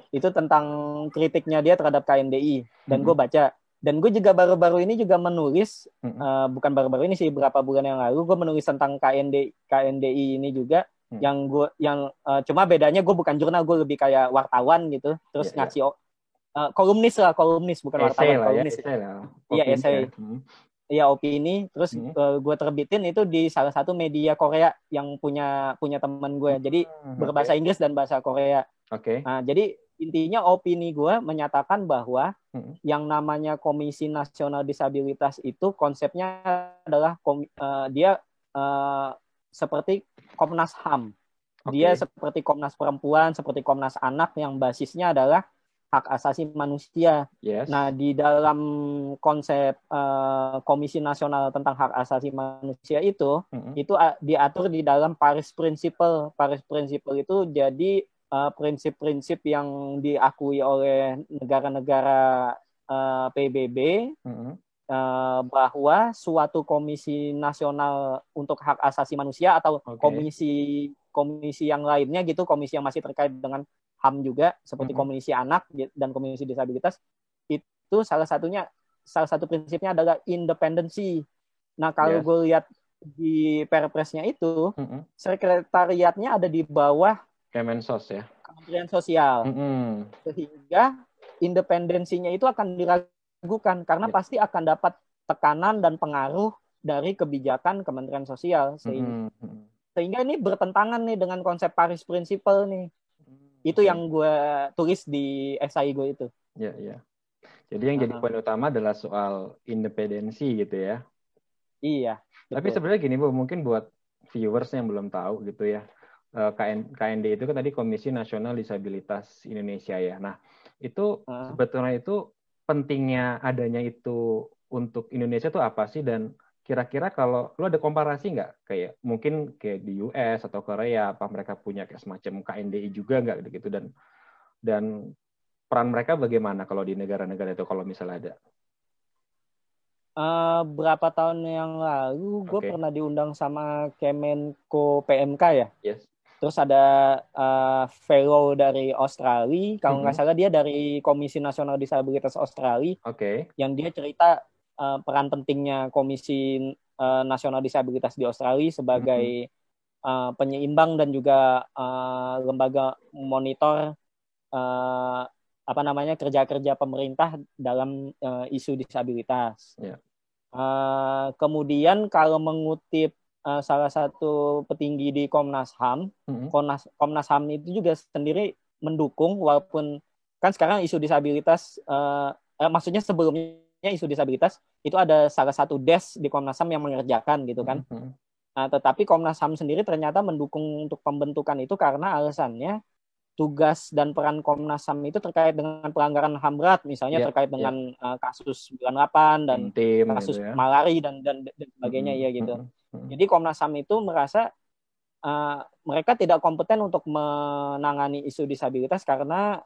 itu tentang kritiknya dia terhadap KNDI dan mm -hmm. gue baca dan gue juga baru-baru ini juga menulis mm -hmm. uh, bukan baru-baru ini sih beberapa bulan yang lalu gue menulis tentang KND KNDI ini juga mm. yang gue yang uh, cuma bedanya gue bukan jurnal gue lebih kayak wartawan gitu terus yeah, ngasih yeah uh, kolumnis lah kolumnis bukan wartawan lah, kolumnis ya, iya essay hmm. Iya opini, terus hmm. uh, eh, gue terbitin itu di salah satu media Korea yang punya punya teman gue, jadi hmm, berbahasa Inggris dan bahasa Korea. Oke. Okay. Nah jadi intinya opini gue menyatakan bahwa hmm. yang namanya Komisi Nasional Disabilitas itu konsepnya adalah kom, uh, dia uh, seperti Komnas Ham. Okay. Dia seperti Komnas Perempuan, seperti Komnas Anak yang basisnya adalah hak asasi manusia. Yes. Nah, di dalam konsep uh, Komisi Nasional tentang Hak Asasi Manusia itu, mm-hmm. itu uh, diatur di dalam Paris Principle. Paris Principle itu jadi uh, prinsip-prinsip yang diakui oleh negara-negara uh, PBB mm-hmm. uh, bahwa suatu Komisi Nasional untuk Hak Asasi Manusia atau okay. komisi komisi yang lainnya gitu, komisi yang masih terkait dengan HAM juga seperti mm-hmm. komisi anak dan komisi disabilitas itu salah satunya salah satu prinsipnya adalah independensi. Nah kalau yes. gue lihat di perpresnya itu mm-hmm. sekretariatnya ada di bawah Kemensos ya Kementerian Sosial mm-hmm. sehingga independensinya itu akan diragukan karena yeah. pasti akan dapat tekanan dan pengaruh dari kebijakan Kementerian Sosial sehingga mm-hmm. sehingga ini bertentangan nih dengan konsep Paris Principle nih itu yang gue tulis di esai gue itu. Ya, ya. Jadi yang uh -huh. jadi poin utama adalah soal independensi gitu ya. Iya. Betul. Tapi sebenarnya gini Bu, mungkin buat viewers yang belum tahu gitu ya. Eh, KN, KND itu kan tadi Komisi Nasional Disabilitas Indonesia ya. Nah, itu uh. sebetulnya itu pentingnya adanya itu untuk Indonesia itu apa sih dan kira-kira kalau lu ada komparasi nggak kayak mungkin kayak di US atau Korea apa mereka punya kayak semacam KNDI juga nggak gitu dan dan peran mereka bagaimana kalau di negara-negara itu kalau misalnya ada? uh, berapa tahun yang lalu gue okay. pernah diundang sama Kemenko PMK ya. Yes. Terus ada uh, fellow dari Australia, kalau nggak mm -hmm. salah dia dari Komisi Nasional Disabilitas Australia. Oke. Okay. Yang dia cerita uh, peran pentingnya Komisi uh, Nasional Disabilitas di Australia sebagai mm -hmm. uh, penyeimbang dan juga uh, lembaga monitor uh, apa namanya kerja-kerja pemerintah dalam uh, isu disabilitas. Yeah. Uh, kemudian kalau mengutip uh, salah satu petinggi di Komnas HAM, mm-hmm. Komnas Komnas HAM itu juga sendiri mendukung walaupun kan sekarang isu disabilitas, uh, uh, maksudnya sebelumnya isu disabilitas itu ada salah satu des di Komnas HAM yang mengerjakan gitu kan. Mm-hmm. Uh, tetapi Komnas HAM sendiri ternyata mendukung untuk pembentukan itu karena alasannya tugas dan peran Komnas HAM itu terkait dengan pelanggaran HAM berat, misalnya yeah, terkait iya. dengan yeah. uh, kasus 98 dan Tim, kasus gitu ya. malari dan dan, dan sebagainya mm -hmm. ya gitu. Mm -hmm. Jadi Komnas HAM itu merasa uh, mereka tidak kompeten untuk menangani isu disabilitas karena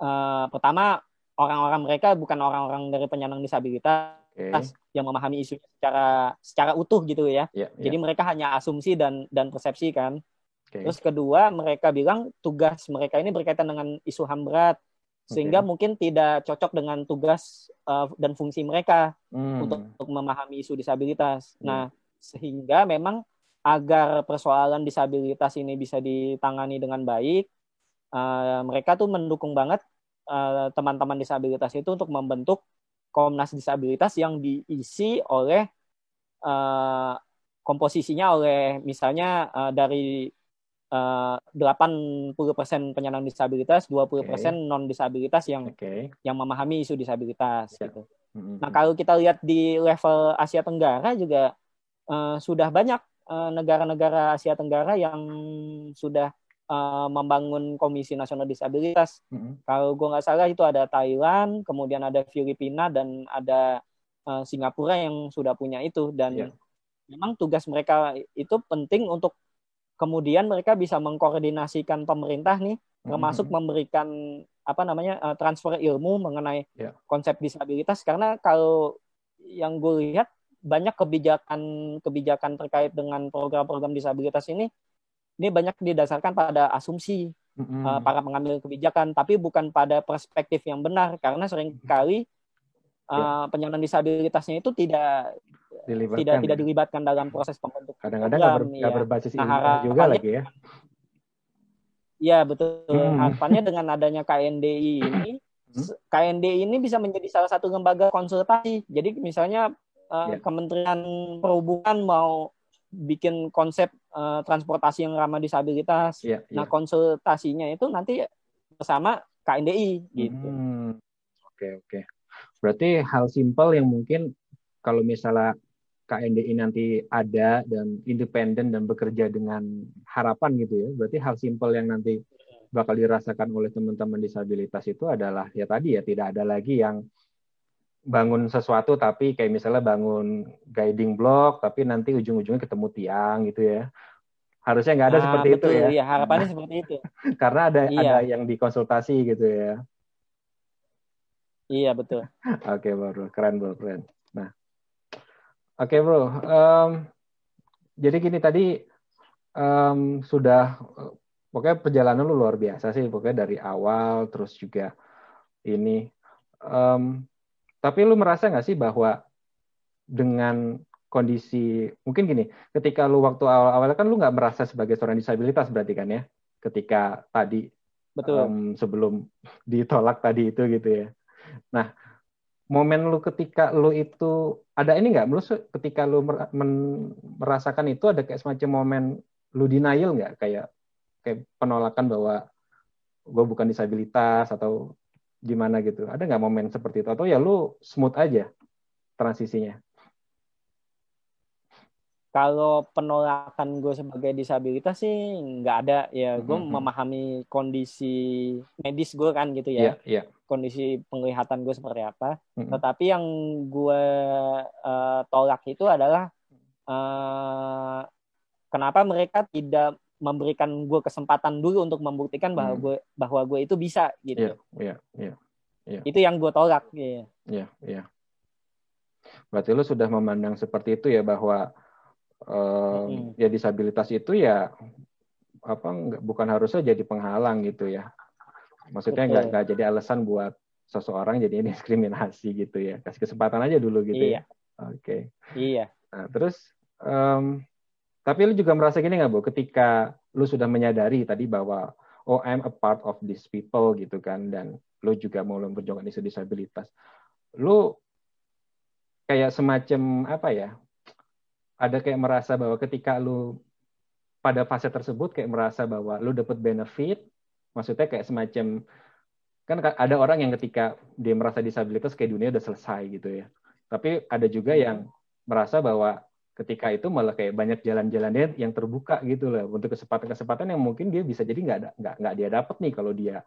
uh, pertama orang-orang mereka bukan orang-orang dari penyandang disabilitas okay. yang memahami isu secara secara utuh gitu ya. Yeah, yeah. Jadi mereka hanya asumsi dan dan persepsi kan. Okay. Terus kedua, mereka bilang tugas mereka ini berkaitan dengan isu HAM berat sehingga okay. mungkin tidak cocok dengan tugas uh, dan fungsi mereka hmm. untuk, untuk memahami isu disabilitas. Hmm. Nah, sehingga memang agar persoalan disabilitas ini bisa ditangani dengan baik, uh, mereka tuh mendukung banget teman eh, teman-teman disabilitas itu untuk membentuk Komnas Disabilitas yang diisi oleh uh, komposisinya oleh misalnya uh, dari puluh persen penyandang disabilitas, 20% okay. non disabilitas yang okay. yang memahami isu disabilitas yeah. gitu. Mm-hmm. Nah, kalau kita lihat di level Asia Tenggara juga uh, sudah banyak uh, negara-negara Asia Tenggara yang sudah uh, membangun Komisi Nasional Disabilitas. Mm-hmm. Kalau gue nggak salah itu ada Thailand, kemudian ada Filipina dan ada uh, Singapura yang sudah punya itu dan yeah. memang tugas mereka itu penting untuk kemudian mereka bisa mengkoordinasikan pemerintah nih mm-hmm. termasuk memberikan apa namanya uh, transfer ilmu mengenai yeah. konsep disabilitas karena kalau yang gue lihat banyak kebijakan kebijakan terkait dengan program-program disabilitas ini ini banyak didasarkan pada asumsi mm-hmm. uh, para pengambil kebijakan tapi bukan pada perspektif yang benar karena sering kali uh, yeah. penyandang disabilitasnya itu tidak dilibatkan. tidak tidak dilibatkan dalam proses pembentukan kadang-kadang nggak ber, ya. berbasis nah, juga lagi ya ya betul hmm. harapannya dengan adanya KNDI ini hmm. KNDI ini bisa menjadi salah satu lembaga konsultasi jadi misalnya uh, ya. Kementerian Perhubungan mau bikin konsep uh, transportasi yang ramah disabilitas ya, ya. nah konsultasinya itu nanti bersama KNDI gitu hmm. oke oke berarti hal simpel yang mungkin kalau misalnya KNDI nanti ada dan independen dan bekerja dengan harapan gitu ya. Berarti hal simpel yang nanti bakal dirasakan oleh teman-teman disabilitas itu adalah ya tadi ya tidak ada lagi yang bangun sesuatu tapi kayak misalnya bangun guiding block tapi nanti ujung-ujungnya ketemu tiang gitu ya. Harusnya nggak ada nah, seperti betul, itu ya. Iya, harapannya seperti itu. Karena ada iya. ada yang dikonsultasi gitu ya. Iya, betul. Oke, baru keren, bro, keren. Oke okay, bro, um, jadi gini tadi um, sudah pokoknya perjalanan lu luar biasa sih pokoknya dari awal terus juga ini. Um, tapi lu merasa nggak sih bahwa dengan kondisi mungkin gini, ketika lu waktu awal-awal kan lu nggak merasa sebagai seorang disabilitas berarti kan ya, ketika tadi Betul. Um, sebelum ditolak tadi itu gitu ya. Nah, momen lu ketika lu itu ada ini nggak? Lu ketika lu merasakan itu ada kayak semacam momen lu denial nggak kayak kayak penolakan bahwa gue bukan disabilitas atau gimana gitu? Ada nggak momen seperti itu atau ya lu smooth aja transisinya? kalau penolakan gue sebagai disabilitas sih nggak ada ya gue mm -hmm. memahami kondisi medis gue kan gitu ya yeah, yeah. kondisi penglihatan gue seperti apa mm -hmm. tetapi yang gue uh, tolak itu adalah uh, kenapa mereka tidak memberikan gue kesempatan dulu untuk membuktikan bahwa mm. gue bahwa gue itu bisa gitu yeah, yeah, yeah, yeah. itu yang gue tolak ya yeah, yeah. berarti lu sudah memandang seperti itu ya bahwa uh, mm-hmm. ya disabilitas itu ya apa bukan harusnya jadi penghalang gitu ya maksudnya nggak nggak jadi alasan buat seseorang jadi diskriminasi gitu ya kasih kesempatan aja dulu gitu ya. iya. ya oke okay. iya nah, terus um, tapi lu juga merasa gini nggak bu? Ketika lu sudah menyadari tadi bahwa oh I'm a part of these people gitu kan dan lu juga mau memperjuangkan isu disabilitas. Lu kayak semacam apa ya ada kayak merasa bahwa ketika lu pada fase tersebut kayak merasa bahwa lu dapat benefit maksudnya kayak semacam kan ada orang yang ketika dia merasa disabilitas kayak dunia udah selesai gitu ya. Tapi ada juga yang merasa bahwa ketika itu malah kayak banyak jalan-jalan yang terbuka gitu loh untuk kesempatan-kesempatan yang mungkin dia bisa jadi nggak nggak nggak dia dapat nih kalau dia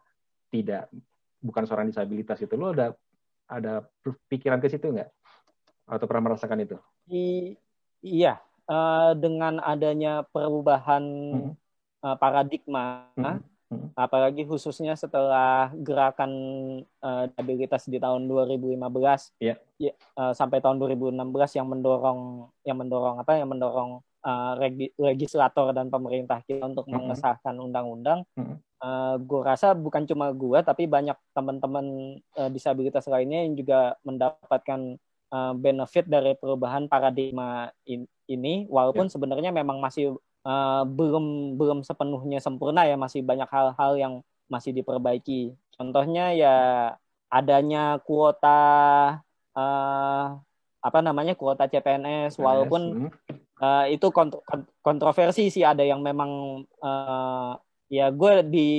tidak bukan seorang disabilitas itu lo ada ada pikiran ke situ nggak atau pernah merasakan itu? I, iya, uh, dengan adanya perubahan hmm. uh, paradigma, hmm. Hmm. apalagi khususnya setelah gerakan uh, disabilitas di tahun 2015 yeah. ya, uh, sampai tahun 2016 yang mendorong yang mendorong apa yang mendorong uh, legislator dan pemerintah kita untuk hmm. mengesahkan undang-undang. Hmm. Uh, gue rasa bukan cuma gue tapi banyak teman-teman uh, disabilitas lainnya yang juga mendapatkan uh, benefit dari perubahan paradigma in, ini walaupun yeah. sebenarnya memang masih uh, belum belum sepenuhnya sempurna ya masih banyak hal-hal yang masih diperbaiki. Contohnya ya adanya kuota uh, apa namanya kuota CPNS walaupun uh, itu kont kontroversi sih ada yang memang uh, ya gue di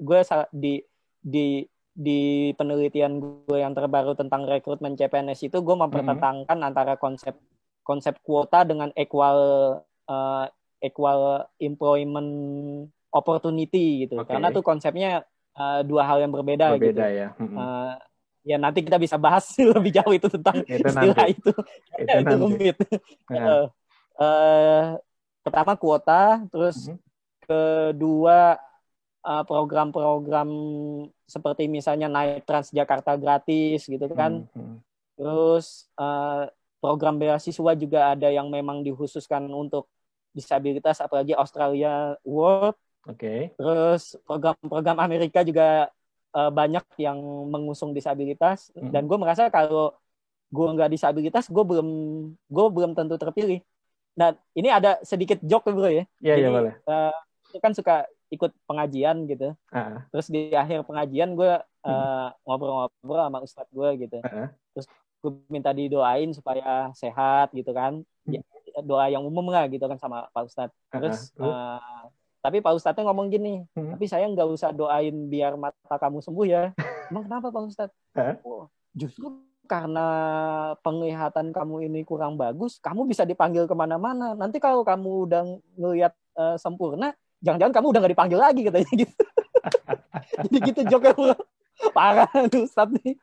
gue di di di penelitian gue yang terbaru tentang rekrutmen CPNS itu gue mempertentangkan mm -hmm. antara konsep konsep kuota dengan equal uh, equal employment opportunity gitu okay. karena tuh konsepnya uh, dua hal yang berbeda, berbeda gitu ya mm -hmm. uh, ya nanti kita bisa bahas lebih jauh itu tentang itu istilah nanti. itu itu, itu rumit uh, uh, pertama kuota terus mm -hmm. kedua Eh, program-program seperti misalnya naik Transjakarta gratis gitu kan. Hmm, hmm. Terus uh, program beasiswa juga ada yang memang dikhususkan untuk disabilitas apalagi Australia World. Oke. Okay. Terus program-program Amerika juga uh, banyak yang mengusung disabilitas hmm. dan gue merasa kalau gue nggak disabilitas gue belum gue belum tentu terpilih. Nah ini ada sedikit joke bro ya. Iya iya boleh. Uh, kan suka ikut pengajian gitu. Uh. Terus di akhir pengajian gue uh, ngobrol-ngobrol sama ustadz gue gitu. Uh. Terus gue minta didoain supaya sehat gitu kan. Doa yang umum lah gitu kan sama Pak Ustadz. Terus uh. Uh, tapi Pak Ustadznya ngomong gini, hmm. tapi saya nggak usah doain biar mata kamu sembuh ya. Emang kenapa Pak Ustadz? Uh. Oh, justru karena penglihatan kamu ini kurang bagus, kamu bisa dipanggil ke mana-mana. Nanti kalau kamu udah ngelihat uh, sempurna, jangan-jangan kamu udah gak dipanggil lagi katanya gitu jadi gitu joknya parah tuh Ustaz nih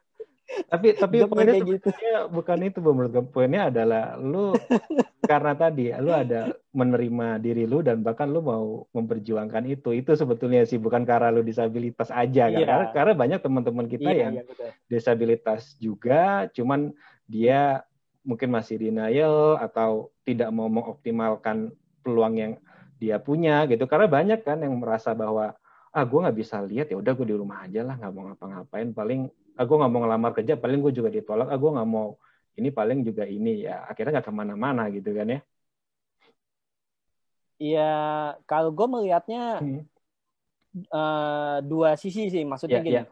tapi tapi poinnya gitu. bukan itu bu menurut gue poinnya adalah lu karena tadi lu ada menerima diri lu dan bahkan lu mau memperjuangkan itu. Itu sebetulnya sih bukan karena lu disabilitas aja. Kan karena, karena banyak teman-teman kita iya, yang iya, disabilitas juga cuman dia mungkin masih denial atau tidak mau mengoptimalkan peluang yang dia punya gitu. Karena banyak kan yang merasa bahwa ah gue nggak bisa lihat ya udah gue di rumah aja lah nggak mau ngapa-ngapain. Paling ah gue nggak mau ngelamar kerja paling gue juga ditolak ah gue nggak mau ini paling juga ini ya akhirnya nggak ke mana-mana gitu kan ya Iya, kalau gue melihatnya hmm. uh, dua sisi sih, maksudnya yeah, gini. Yeah.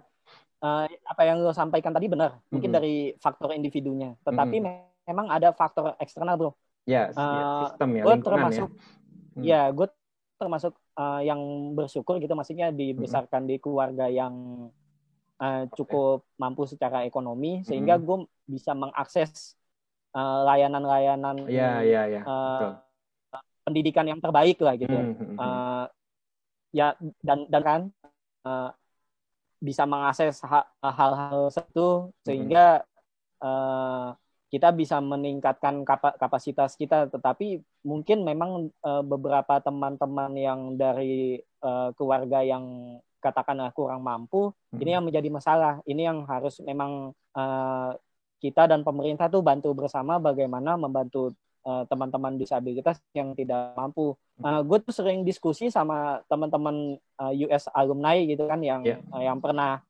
Uh, apa yang lo sampaikan tadi benar, mungkin hmm. dari faktor individunya, tetapi hmm. memang ada faktor eksternal bro. Ya, yeah, uh, sistem ya, gue ya. termasuk ya hmm. ya gue termasuk uh, yang bersyukur gitu maksudnya dibesarkan hmm. di keluarga yang uh, cukup okay. mampu secara ekonomi sehingga hmm. gue bisa mengakses uh, layanan-layanan yeah, yeah, yeah. uh, pendidikan yang terbaik lah gitu hmm. uh, ya dan dan kan uh, bisa mengakses hal-hal itu sehingga hmm. uh, kita bisa meningkatkan kapasitas kita tetapi mungkin memang uh, beberapa teman-teman yang dari uh, keluarga yang katakanlah kurang mampu hmm. ini yang menjadi masalah ini yang harus memang uh, kita dan pemerintah tuh bantu bersama bagaimana membantu uh, teman-teman disabilitas yang tidak mampu. Uh, gue tuh sering diskusi sama teman-teman uh, US alumni gitu kan yang yeah. uh, yang pernah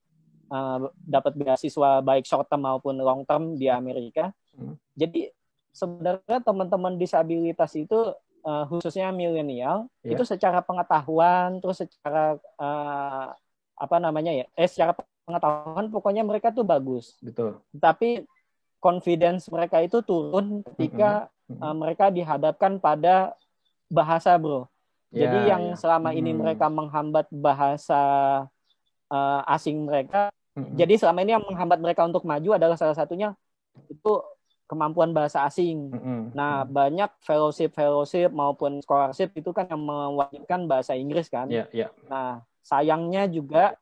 uh, dapat beasiswa baik short term maupun long term di Amerika. Hmm. Jadi sebenarnya teman-teman disabilitas itu uh, khususnya milenial yeah. itu secara pengetahuan terus secara uh, apa namanya ya eh secara pengetahuan pokoknya mereka tuh bagus. Betul. Tapi confidence mereka itu turun ketika mm -hmm. uh, mereka dihadapkan pada bahasa, bro. Yeah, Jadi yang yeah. selama ini mm. mereka menghambat bahasa uh, asing mereka, mm -hmm. jadi selama ini yang menghambat mereka untuk maju adalah salah satunya itu kemampuan bahasa asing. Mm -hmm. Nah, banyak fellowship fellowship maupun scholarship itu kan yang mewajibkan bahasa Inggris kan. Yeah, yeah. Nah, sayangnya juga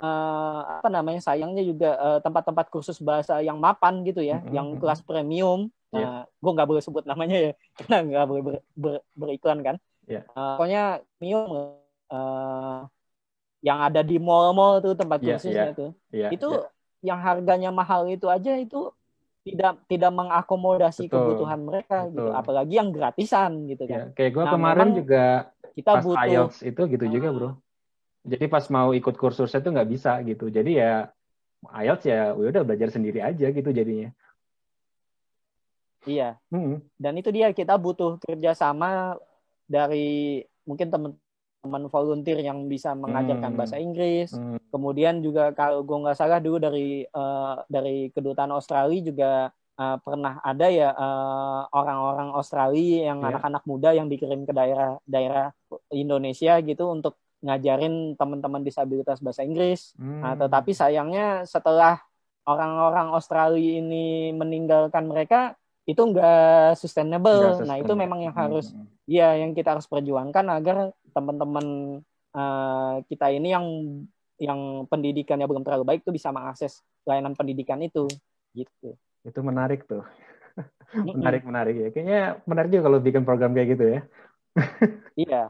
uh, apa namanya sayangnya juga uh, tempat-tempat kursus bahasa yang mapan gitu ya, mm-hmm. yang kelas premium. Yeah. Nah, gue nggak boleh sebut namanya ya, karena nggak boleh ber, ber, beriklan kan. Yeah. Uh, pokoknya premium uh, yang ada di mall-mall tuh tempat yeah, kursusnya yeah. tuh, yeah, itu yeah. yang harganya mahal itu aja itu tidak tidak mengakomodasi Betul. kebutuhan mereka gitu. Betul. gitu, apalagi yang gratisan gitu kan. Yeah, kayak gue nah, kemarin juga kita pas butuh IELTS itu gitu juga bro jadi pas mau ikut kursusnya tuh nggak bisa gitu jadi ya IELTS ya udah belajar sendiri aja gitu jadinya iya hmm. dan itu dia kita butuh kerjasama dari mungkin teman-teman volunteer yang bisa mengajarkan hmm. bahasa Inggris hmm. kemudian juga kalau gue nggak salah dulu dari uh, dari kedutaan Australia juga uh, pernah ada ya uh, orang-orang Australia yang anak anak-anak muda yang dikirim ke daerah-daerah Indonesia gitu untuk ngajarin teman-teman disabilitas bahasa Inggris. Hmm. Nah, tetapi sayangnya setelah orang-orang Australia ini meninggalkan mereka itu enggak sustainable. Nah, itu memang yang harus hmm. ya yang kita harus perjuangkan agar teman-teman uh, kita ini yang yang pendidikannya belum terlalu baik itu bisa mengakses layanan pendidikan itu gitu. Itu menarik tuh. menarik menarik ya. Kayaknya menarik juga kalau bikin program kayak gitu ya. iya.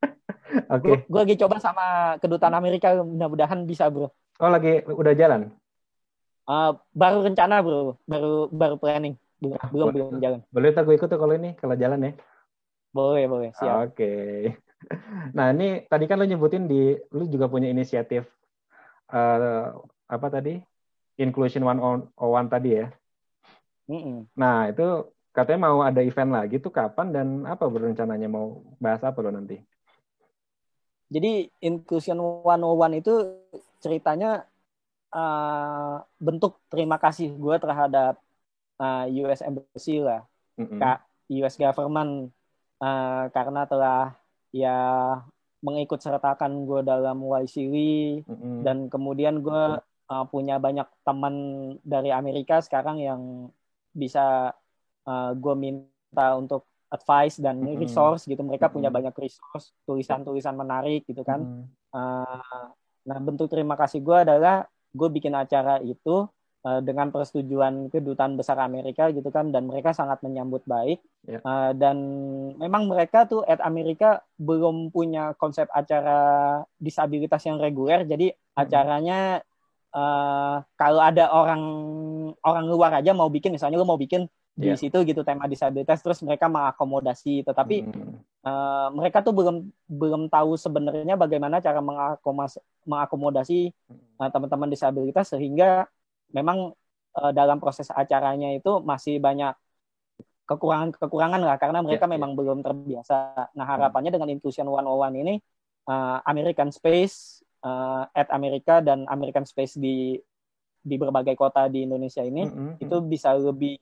Oke. Okay. Gue lagi coba sama kedutaan Amerika, mudah-mudahan bisa bro. Oh lagi udah jalan? Uh, baru rencana bro, baru baru planning, belum ah, belum, belum jalan. Boleh tak gue ikut tuh kalau ini kalau jalan ya? Boleh boleh siap. Oke. Okay. Nah ini tadi kan lo nyebutin di, lo juga punya inisiatif uh, apa tadi? Inclusion One on One tadi ya? Mm -mm. Nah itu katanya mau ada event lagi tuh kapan dan apa berencananya mau bahas apa lo nanti? Jadi Inclusion 101 itu ceritanya uh, bentuk terima kasih gue terhadap uh, eh, US Embassy lah, mm-hmm. US government uh, karena telah ya mengikut sertakan gue dalam YCW mm-hmm. dan kemudian gue uh, punya banyak teman dari Amerika sekarang yang bisa uh, gue minta untuk advice dan resource gitu mereka punya banyak resource tulisan-tulisan menarik gitu kan mm. uh, nah bentuk terima kasih gue adalah gue bikin acara itu uh, dengan persetujuan kedutaan besar Amerika gitu kan dan mereka sangat menyambut baik yeah. Ya. uh, dan memang mereka tuh at Amerika belum punya konsep acara disabilitas yang reguler jadi mm. acaranya uh, kalau ada orang orang luar aja mau bikin misalnya lo mau bikin di yeah. situ gitu tema disabilitas terus mereka mengakomodasi tetapi hmm. uh, mereka tuh belum belum tahu sebenarnya bagaimana cara mengakomodasi uh, teman-teman disabilitas sehingga memang uh, dalam proses acaranya itu masih banyak kekurangan-kekurangan lah karena mereka yeah, memang yeah. belum terbiasa. Nah hmm. harapannya dengan Inclusion 101 ini uh, American Space uh, at Amerika dan American Space di di berbagai kota di Indonesia ini mm -hmm. itu bisa lebih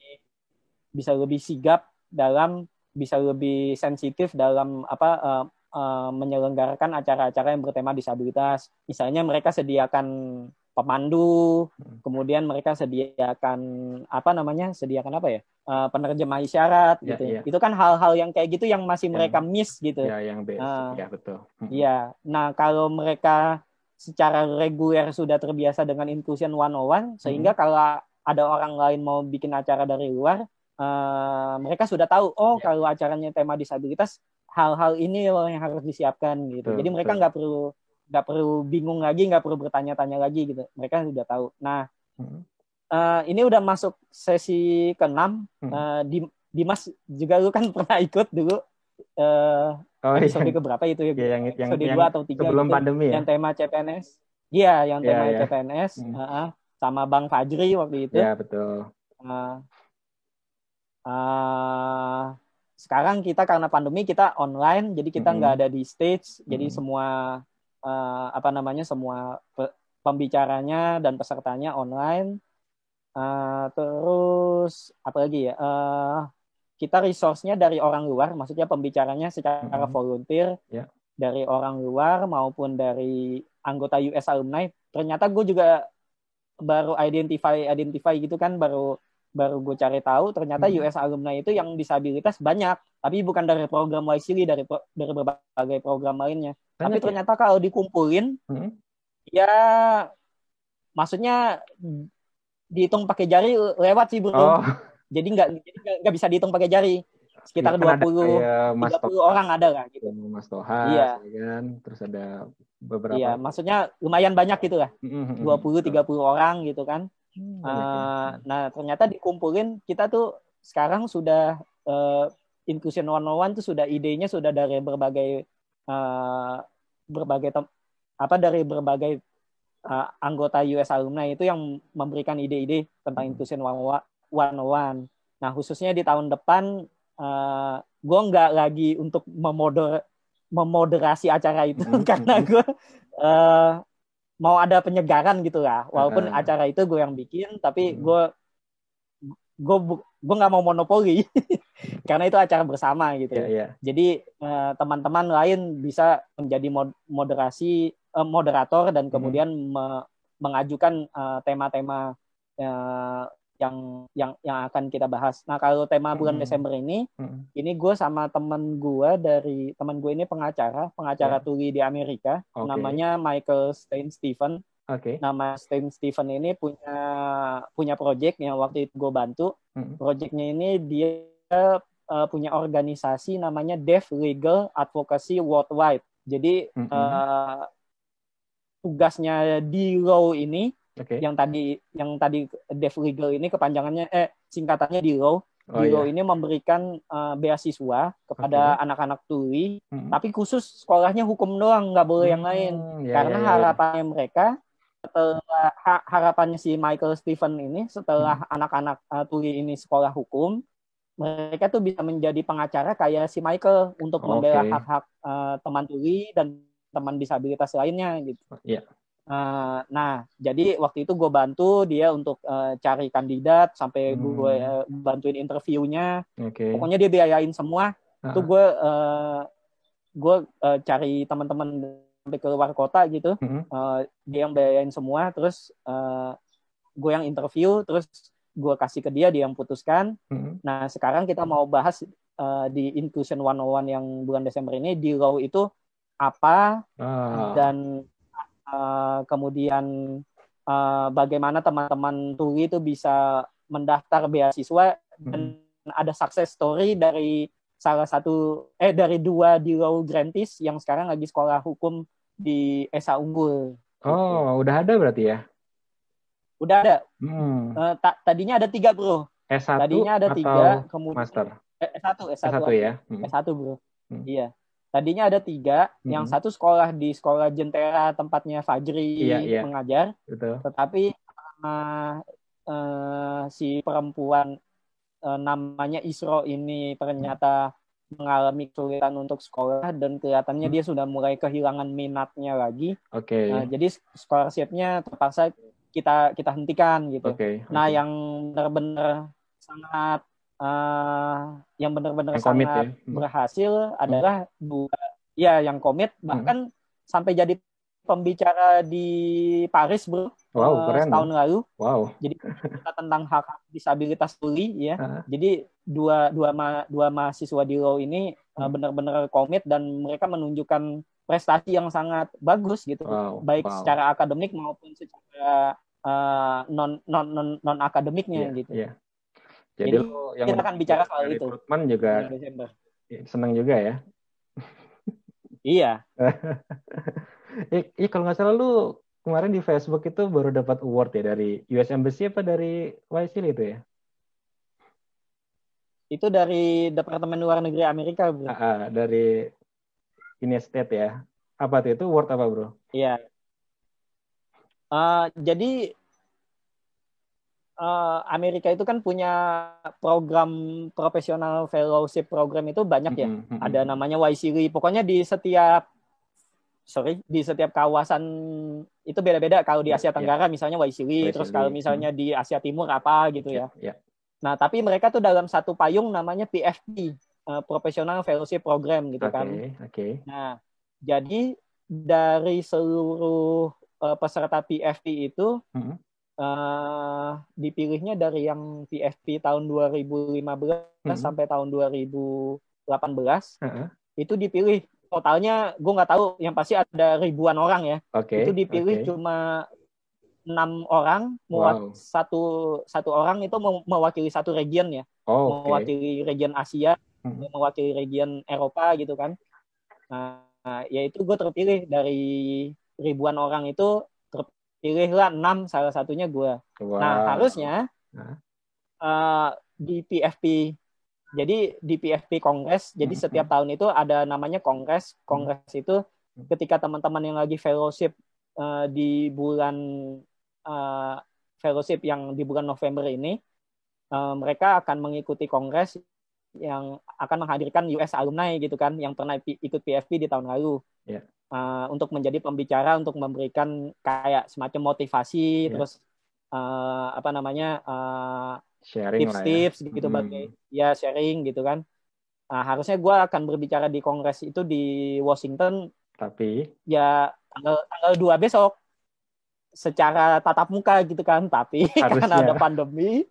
bisa lebih sigap dalam bisa lebih sensitif dalam apa uh, uh, menyelenggarakan acara-acara yang bertema disabilitas. Misalnya mereka sediakan pemandu, hmm. kemudian mereka sediakan apa namanya? sediakan apa ya? Uh, penerjemah isyarat ya, gitu. Ya. Itu kan hal-hal yang kayak gitu yang masih yang, mereka miss gitu. Ya, yang basic. Uh, ya, betul. Hmm. Iya. Nah, kalau mereka secara reguler sudah terbiasa dengan inclusion 101 sehingga hmm. kalau ada orang lain mau bikin acara dari luar, uh, mereka sudah tahu oh ya. kalau acaranya tema disabilitas hal-hal ini loh yang harus disiapkan gitu. Betul, Jadi mereka nggak perlu nggak perlu bingung lagi, nggak perlu bertanya-tanya lagi gitu. Mereka sudah tahu. Nah, hmm. uh, ini udah masuk sesi ke-6. Hmm. Uh, di Dimas juga lu kan pernah ikut dulu uh, oh, episode iya. ke berapa itu ya? ya yang, yang, episode yang 2 atau 3 sebelum gitu, pandemi ya. Yang tema CPNS. Iya, yang iya, tema yeah, yeah. CPNS hmm. uh, sama Bang Fajri waktu itu. Iya, betul. Uh, uh, sekarang kita karena pandemi kita online jadi kita nggak mm -hmm. ada di stage mm -hmm. jadi semua uh, apa namanya semua pembicaranya dan pesertanya online uh, terus apa lagi ya uh, kita resource-nya dari orang luar maksudnya pembicaranya secara mm -hmm. volunteer yeah. dari orang luar maupun dari anggota US alumni ternyata gue juga baru identify identify gitu kan baru baru gue cari tahu ternyata hmm. US alumni itu yang disabilitas banyak tapi bukan dari program YCD dari dari berbagai program lainnya banyak tapi ya? ternyata kalau dikumpulin hmm. ya maksudnya dihitung pakai jari lewat sih bro oh. jadi nggak nggak bisa dihitung pakai jari sekitar ya, 20 tiga puluh orang ada lah gitu Mas Toha iya. Ya kan terus ada beberapa iya maksudnya lumayan banyak gitu lah hmm, hmm, dua puluh tiga puluh orang gitu kan Uh, nah ternyata dikumpulin kita tuh sekarang sudah uh, inclusion one one tuh sudah idenya sudah dari berbagai uh, berbagai apa dari berbagai uh, anggota US alumni itu yang memberikan ide-ide tentang hmm. inclusion one one. Nah khususnya di tahun depan uh, gue nggak lagi untuk memoder memoderasi acara itu hmm. karena gue uh, mau ada penyegaran gitu lah walaupun uh, acara itu gue yang bikin tapi gue gue gue nggak mau monopoli. Karena itu acara bersama gitu yeah, yeah. jadi uh, teman-teman lain bisa menjadi mod moderasi uh, moderator dan kemudian hmm. me mengajukan uh, tema-tema uh, yang yang yang akan kita bahas. Nah kalau tema bulan hmm. Desember ini, hmm. ini gue sama temen gue dari teman gue ini pengacara, pengacara yeah. tuli di Amerika, okay. namanya Michael Stein Stephen. Okay. Nama Stein Stephen ini punya punya project yang waktu itu gue bantu. Hmm. Projectnya ini dia uh, punya organisasi namanya Deaf Legal Advocacy Worldwide. Jadi hmm. uh, tugasnya di law ini Okay. Yang tadi yang tadi Dev Legal ini kepanjangannya eh singkatannya DILO. Oh, DILO iya. ini memberikan uh, beasiswa kepada anak-anak okay. tuli, hmm. tapi khusus sekolahnya hukum doang, nggak boleh hmm, yang lain. Yeah, Karena yeah, yeah. harapannya mereka setelah ha, harapannya si Michael Stephen ini setelah hmm. anak-anak uh, tuli ini sekolah hukum, mereka tuh bisa menjadi pengacara kayak si Michael untuk okay. membela hak-hak uh, teman tuli dan teman disabilitas lainnya gitu. Yeah. Uh, nah, jadi waktu itu gue bantu dia untuk uh, cari kandidat sampai hmm. gue uh, bantuin interviewnya. Okay. Pokoknya dia biayain semua. Uh. Itu gue uh, gue uh, cari teman-teman sampai ke luar kota gitu. Hmm. Uh, dia yang biayain semua. Terus uh, gue yang interview. Terus gue kasih ke dia, dia yang putuskan. Hmm. Nah, sekarang kita mau bahas uh, di Inclusion 101 yang bulan Desember ini di law itu apa uh. dan uh, kemudian uh, bagaimana teman-teman tuli itu bisa mendaftar beasiswa hmm. dan ada success story dari salah satu eh dari dua di law grantis yang sekarang lagi sekolah hukum di Esa Unggul. Oh, udah ada berarti ya? Udah ada. Hmm. Uh, ta tadinya ada tiga bro. S1 tadinya ada atau tiga, kemudian master. Eh, S1, S1, S1 ya. Hmm. S1 bro. Hmm. Iya. Tadinya ada tiga, hmm. yang satu sekolah di sekolah Jentera tempatnya Fajri iya, iya. mengajar, Betul. tetapi uh, uh, si perempuan uh, namanya Isro ini ternyata hmm. mengalami kesulitan untuk sekolah dan kelihatannya hmm. dia sudah mulai kehilangan minatnya lagi. Oke. Okay. Uh, jadi scholarshipnya terpaksa kita kita hentikan gitu. Okay. Nah yang benar-benar sangat uh, yang benar-benar sangat ya. Hmm. berhasil hmm. adalah dua ya yang komit hmm. bahkan hmm. sampai jadi pembicara di Paris bro wow, uh, setahun lalu wow jadi kita tentang hak, hak disabilitas tuli ya uh. jadi dua dua ma, dua mahasiswa di law ini uh, benar-benar komit dan mereka menunjukkan prestasi yang sangat bagus gitu wow, baik wow. secara akademik maupun secara uh, non non non non akademiknya yeah, gitu yeah. Jadi, Jadi lo yang kita akan bicara soal itu. Rekrutmen juga senang juga ya. iya. Iya kalau nggak salah lu kemarin di Facebook itu baru dapat award ya dari US Embassy apa dari YSL itu ya? Itu dari Departemen Luar Negeri Amerika, Bro. Ah, ah, dari ini state ya. Apa tuh itu award apa, Bro? Iya. Uh, jadi uh, Amerika itu kan punya program profesional fellowship program itu banyak ya. Mm -hmm. Ada namanya YCRI. Pokoknya di setiap sorry di setiap kawasan itu beda-beda. Kalau di ya, Asia ya. Tenggara yeah. misalnya YCRI, terus kalau misalnya hmm. di Asia Timur apa gitu ya. Yeah. Yeah. Nah, tapi mereka tuh dalam satu payung namanya PFP, uh, Professional Fellowship Program gitu okay, kan. Oke. Okay. Nah, jadi dari seluruh uh, peserta PFP itu -hmm uh, dipilihnya dari yang PFP tahun 2015 hmm. sampai tahun 2018 uh-huh. itu dipilih totalnya gue nggak tahu yang pasti ada ribuan orang ya okay. itu dipilih okay. cuma enam orang wow. satu satu orang itu mewakili satu region ya oh, okay. mewakili region Asia hmm. mewakili region Eropa gitu kan nah ya itu gue terpilih dari ribuan orang itu pilihlah enam salah satunya gue wow. nah harusnya uh, di PFP jadi di PFP Kongres jadi hmm. setiap tahun itu ada namanya Kongres Kongres hmm. itu ketika teman-teman yang lagi fellowship uh, di bulan uh, fellowship yang di bulan November ini uh, mereka akan mengikuti Kongres yang akan menghadirkan US alumni gitu kan yang pernah ikut PFP di tahun lalu. Yeah uh, untuk menjadi pembicara untuk memberikan kayak semacam motivasi yeah. terus uh, apa namanya uh, tips-tips ya. gitu hmm. bagai ya sharing gitu kan nah, harusnya gue akan berbicara di kongres itu di Washington tapi ya tanggal tanggal dua besok secara tatap muka gitu kan tapi karena ada pandemi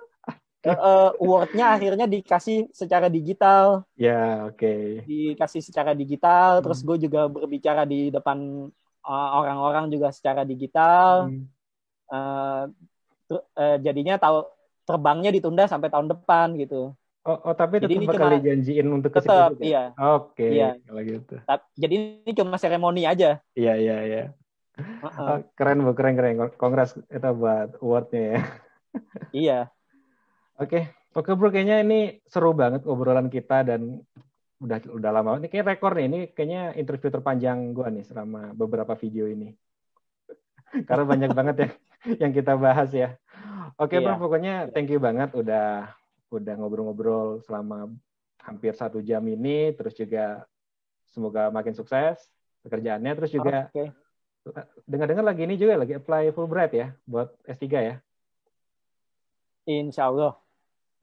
uh, awardnya akhirnya dikasih secara digital. Ya, yeah, oke. Okay. Dikasih secara digital, hmm. terus gue juga berbicara di depan eh, orang-orang juga secara digital. Hmm. Uh, uh, jadinya tahu terbangnya ditunda sampai tahun depan gitu. Oh, oh tapi tetap jadi bakal dijanjiin untuk ke Tetap, iya. Oke, okay, iya. kalau gitu. Jadi ini cuma seremoni aja. Iya, iya, iya. Uh -uh. Oh, keren bu, keren keren. Kongres itu buat awardnya ya. iya. Oke, oke bro, kayaknya ini seru banget obrolan kita dan udah udah lama. Ini kayak rekor nih, ini kayaknya interview terpanjang gue nih selama beberapa video ini. Karena banyak banget ya yang kita bahas ya. Oke iya. bro, pokoknya thank you banget udah udah ngobrol-ngobrol selama hampir satu jam ini. Terus juga semoga makin sukses pekerjaannya. Terus juga okay. dengar-dengar lagi ini juga lagi apply Fulbright ya buat S3 ya. Insya Allah.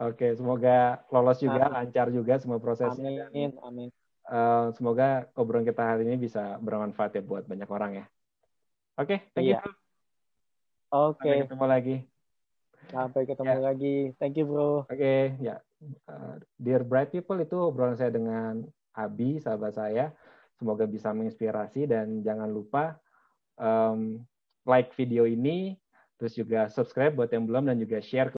Oke, semoga lolos juga, amin. lancar juga semua prosesnya. Amin, amin. Uh, semoga obrolan kita hari ini bisa bermanfaat ya buat banyak orang ya. Oke, okay, thank iya. you. Oke. Okay. Sampai ketemu lagi. Sampai ketemu yeah. lagi. Thank you, bro. Oke, okay, ya. Uh, dear bright people itu obrolan saya dengan Abi, sahabat saya. Semoga bisa menginspirasi dan jangan lupa um, like video ini, terus juga subscribe buat yang belum dan juga share